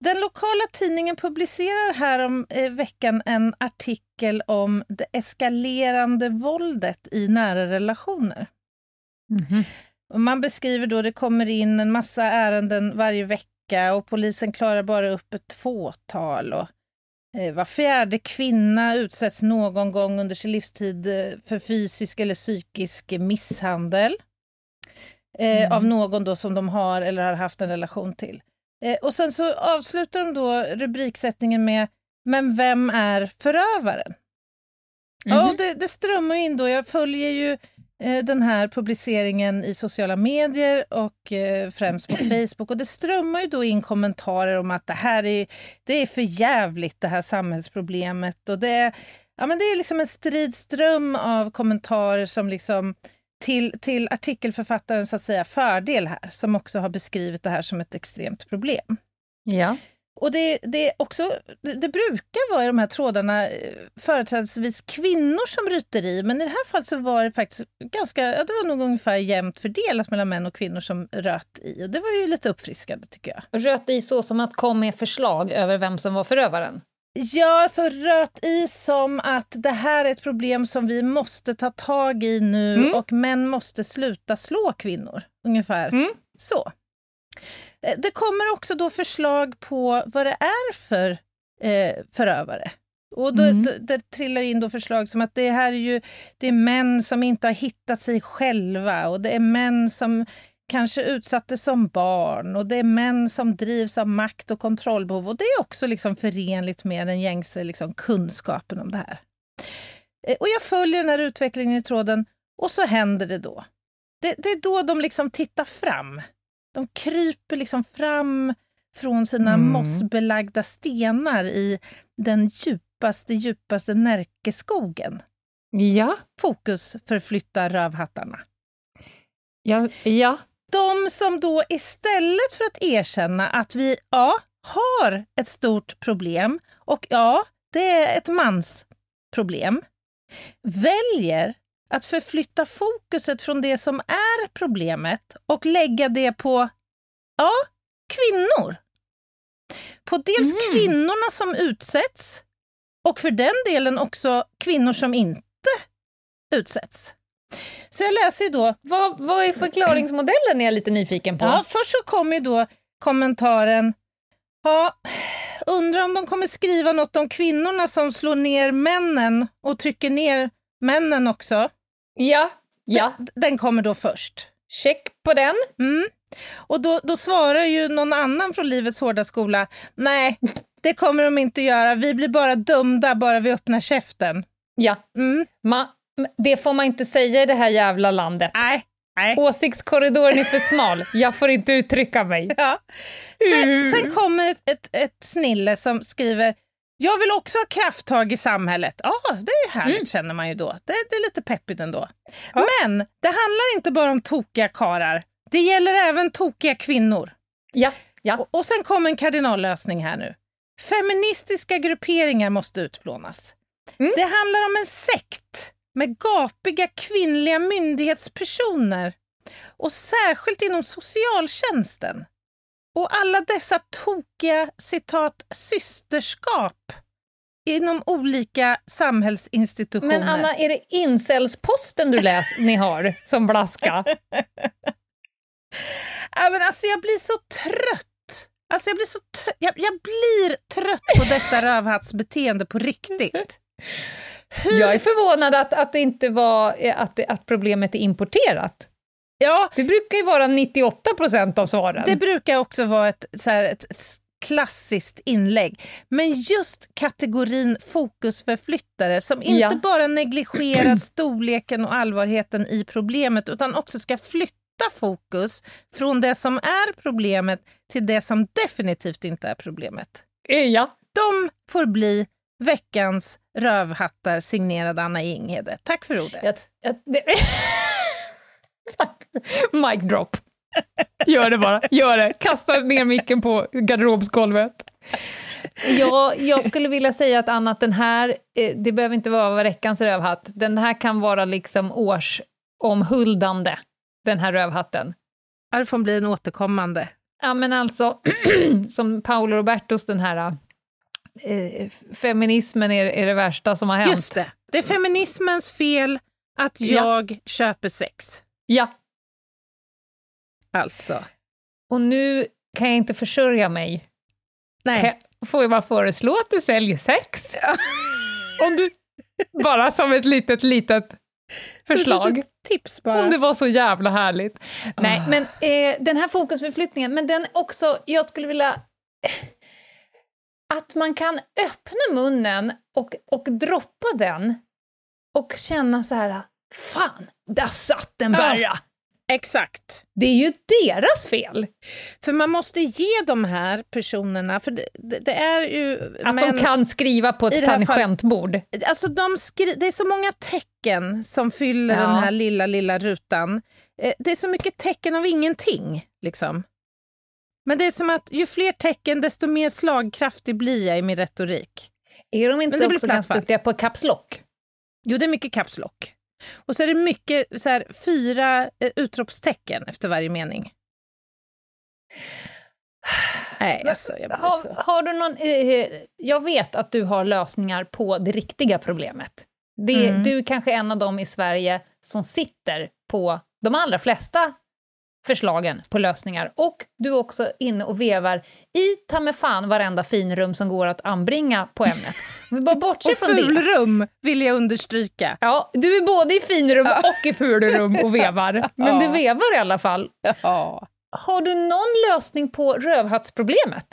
Den lokala tidningen publicerar här om eh, veckan en artikel om det eskalerande våldet i nära relationer. Mm -hmm. och man beskriver då, det kommer in en massa ärenden varje vecka och polisen klarar bara upp ett fåtal. Och, eh, var fjärde kvinna utsätts någon gång under sin livstid eh, för fysisk eller psykisk misshandel. Eh, mm. Av någon då som de har eller har haft en relation till. Eh, och sen så avslutar de då rubriksättningen med Men vem är förövaren? Mm -hmm. Ja, det, det strömmar in då. Jag följer ju eh, den här publiceringen i sociala medier och eh, främst på Facebook. Och det strömmar ju då in kommentarer om att det här är, det är för jävligt det här samhällsproblemet. Och det, ja, men det är liksom en stridström av kommentarer som liksom till, till artikelförfattarens så att säga, fördel här, som också har beskrivit det här som ett extremt problem. Ja. Och det, det, är också, det brukar vara i de här trådarna eh, företrädesvis kvinnor som ryter i, men i det här fallet så var det faktiskt ganska, ja, det var nog ungefär jämnt fördelat mellan män och kvinnor som röt i. Och det var ju lite uppfriskande tycker jag. Röt i så som att kom med förslag över vem som var förövaren? Ja, så röt i som att det här är ett problem som vi måste ta tag i nu mm. och män måste sluta slå kvinnor. Ungefär mm. så. Eh, det kommer också då förslag på vad det är för eh, förövare. Och då, mm. det trillar in då förslag som att det här är ju det är män som inte har hittat sig själva och det är män som kanske utsattes som barn och det är män som drivs av makt och kontrollbehov och det är också liksom förenligt med den gängse liksom kunskapen om det här. Eh, och jag följer den här utvecklingen i tråden och så händer det då. Det, det är då de liksom tittar fram. De kryper liksom fram från sina mm. mossbelagda stenar i den djupaste, djupaste Närkeskogen. Ja. Fokus förflyttar rövhattarna. Ja, ja, de som då istället för att erkänna att vi ja, har ett stort problem och ja, det är ett mansproblem, väljer att förflytta fokuset från det som är problemet och lägga det på ja, kvinnor. På dels mm. kvinnorna som utsätts och för den delen också kvinnor som inte utsätts. Så jag läser ju då... Vad, vad är förklaringsmodellen är jag lite nyfiken på. Ja, först så kommer ju då kommentaren Ja, undrar om de kommer skriva något om kvinnorna som slår ner männen och trycker ner männen också. Ja, ja. Den, den kommer då först. Check på den. Mm. Och då, då svarar ju någon annan från Livets hårda skola, nej, det kommer de inte göra, vi blir bara dömda bara vi öppnar käften. Ja, mm. Ma, det får man inte säga i det här jävla landet. Nej, Nej. Åsiktskorridoren är för smal, jag får inte uttrycka mig. Ja. Sen, sen kommer ett, ett, ett, snille som skriver jag vill också ha krafttag i samhället. Ja, ah, det är härligt mm. känner man ju då. Det, det är lite peppigt ändå. Ja. Men det handlar inte bara om tokiga karar. Det gäller även tokiga kvinnor. Ja, ja. Och, och sen kommer en kardinallösning här nu. Feministiska grupperingar måste utplånas. Mm. Det handlar om en sekt med gapiga kvinnliga myndighetspersoner och särskilt inom socialtjänsten. Och alla dessa tokiga citat systerskap inom olika samhällsinstitutioner. Men Anna, är det incelsposten du läs ni har som blaska? ja, men alltså jag blir så trött. Alltså jag blir så jag, jag blir trött på detta rövhattsbeteende på riktigt. Hur? Jag är förvånad att, att, det inte var, att, att problemet är importerat. Ja. Det brukar ju vara 98 procent av svaren. Det brukar också vara ett, så här, ett klassiskt inlägg. Men just kategorin fokusförflyttare som inte ja. bara negligerar storleken och allvarheten i problemet utan också ska flytta fokus från det som är problemet till det som definitivt inte är problemet. Ja. De får bli veckans rövhattar signerad Anna Inghede. Tack för ordet. Jag, jag, det... Tack. Mic drop. Gör det bara, gör det. Kasta ner micken på garderobsgolvet. Ja, jag skulle vilja säga att Anna, att den här, eh, det behöver inte vara veckans rövhatt, den här kan vara liksom årsomhuldande, den här rövhatten. Det får bli en återkommande. Ja, men alltså, som Paolo Robertos, den här eh, feminismen är, är det värsta som har hänt. Just det, det är feminismens fel att jag ja. köper sex. Ja. Alltså. Och nu kan jag inte försörja mig. Nej. får jag bara föreslå att du säljer sex? Ja. Om du, bara som ett litet, litet förslag. tips bara. Om det var så jävla härligt. Oh. Nej, men eh, den här fokusförflyttningen, men den också, jag skulle vilja... Att man kan öppna munnen och, och droppa den och känna så här, fan, där satt den bara! Ja, exakt. Det är ju deras fel! För man måste ge de här personerna, för det, det, är ju... Att men, de kan skriva på ett tangentbord. Alltså de skri, det är så många tecken som fyller ja. den här lilla, lilla rutan. Eh, det är så mycket tecken av ingenting, liksom. Men det är som att ju fler tecken, desto mer slagkraftig blir jag i min retorik. Är de inte också ganska duktiga på caps lock? Jo, det är mycket caps lock. Och så är det mycket så här, fyra eh, utropstecken efter varje mening. Nej, alltså, jag har, så... har du någon... Eh, eh, jag vet att du har lösningar på det riktiga problemet. Det, mm. Du är kanske en av dem i Sverige som sitter på de allra flesta förslagen på lösningar. Och du är också inne och vevar i ta med fan varenda finrum som går att anbringa på ämnet. Vi bara bortser och från det. vill jag understryka. Ja, du är både i finrum och i fulrum och vevar. Men ja. du vevar i alla fall. Ja. Har du någon lösning på rövhattsproblemet?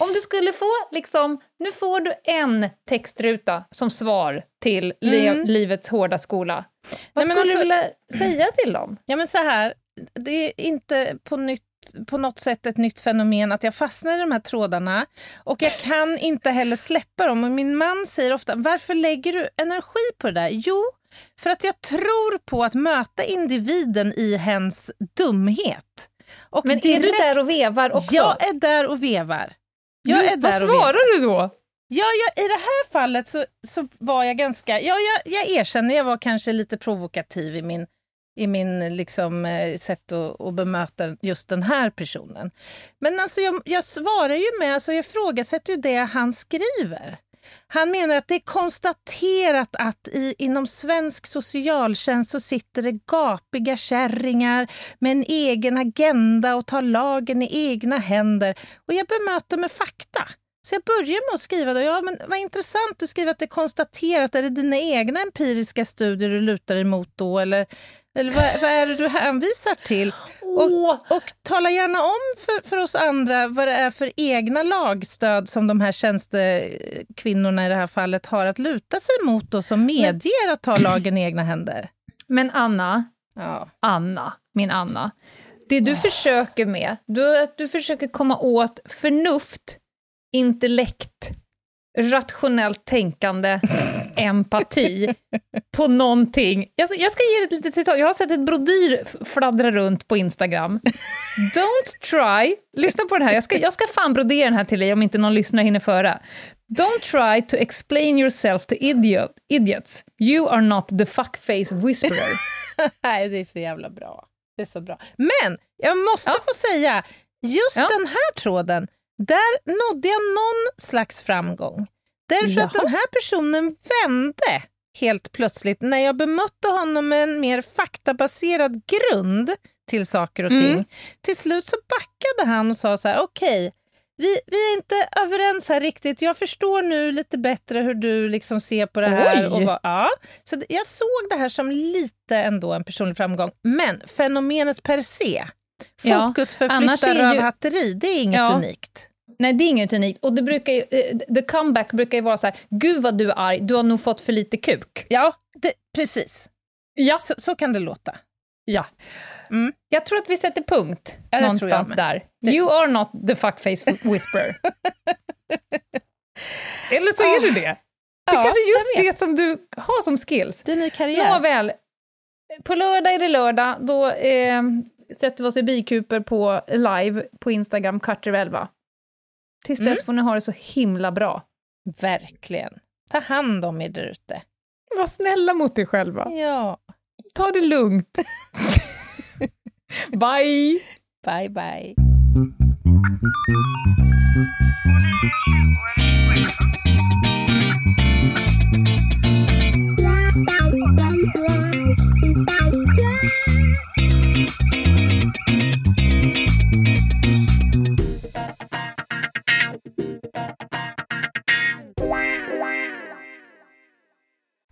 Om du skulle få, liksom, nu får du en textruta som svar till mm. livets hårda skola. Vad Nej, skulle alltså, du vilja säga till dem? Ja men så här, det är inte på, nytt, på något sätt ett nytt fenomen att jag fastnar i de här trådarna. Och jag kan inte heller släppa dem. Och min man säger ofta, varför lägger du energi på det där? Jo, för att jag tror på att möta individen i hens dumhet. Och Men direkt, är du där och vevar också? Jag är där och vevar. Jag du, är där vad svarar du då? Ja, jag, i det här fallet så, så var jag ganska... Ja, jag, jag erkänner, jag var kanske lite provokativ i min i min liksom, eh, sätt att, att bemöta just den här personen. Men alltså jag, jag svarar ju med, alltså jag ifrågasätter ju det han skriver. Han menar att det är konstaterat att i, inom svensk socialtjänst så sitter det gapiga kärringar med en egen agenda och tar lagen i egna händer. Och jag bemöter med fakta. Så jag börjar med att skriva då, ja men vad intressant, du skriver att det är konstaterat, är det dina egna empiriska studier du lutar emot då, eller, eller vad, vad är det du hänvisar till? Och, och tala gärna om för, för oss andra vad det är för egna lagstöd som de här tjänstekvinnorna i det här fallet har att luta sig mot och som medger att ta lagen i egna händer. Men Anna, ja. Anna, min Anna, det du oh. försöker med, du, att du försöker komma åt förnuft, intellekt, rationellt tänkande, empati på någonting. Jag, jag ska ge ett litet citat. Jag har sett ett brodyr fladdra runt på Instagram. Don't try, lyssna på den här, jag ska, jag ska fan brodera den här till dig om inte någon lyssnare hinner föra. Don't try to explain yourself to idiot, idiots. You are not the fuckface whisperer. Nej, det är så jävla bra. Det är så bra. Men jag måste ja. få säga, just ja. den här tråden, där nådde jag någon slags framgång. Därför Jaha. att den här personen vände helt plötsligt när jag bemötte honom med en mer faktabaserad grund till saker och ting. Mm. Till slut så backade han och sa så här, okej, okay, vi, vi är inte överens här riktigt. Jag förstår nu lite bättre hur du liksom ser på det här. Och vad, ja. Så jag såg det här som lite ändå en personlig framgång. Men fenomenet per se, fokus ja, förflytta rövhatteri, ju... det är inget ja. unikt. Nej, det är inget unikt. Och det brukar ju, uh, the comeback brukar ju vara så här, gud vad du är arg, du har nog fått för lite kuk. Ja, det, precis. Ja. Så, så kan det låta. Ja. Mm. Jag tror att vi sätter punkt ja, någonstans där. Det... You are not the fuckface whisperer. Eller så är du det. Det är ja, kanske just det som du har som skills. Det är ny karriär. Nåväl, på lördag är det lördag, då eh, sätter vi oss i bikuper på live på Instagram, Carter 11. Tills mm. dess får ni ha det så himla bra. Verkligen. Ta hand om er där ute. Var snälla mot er själva. Ja. Ta det lugnt. bye! Bye, bye.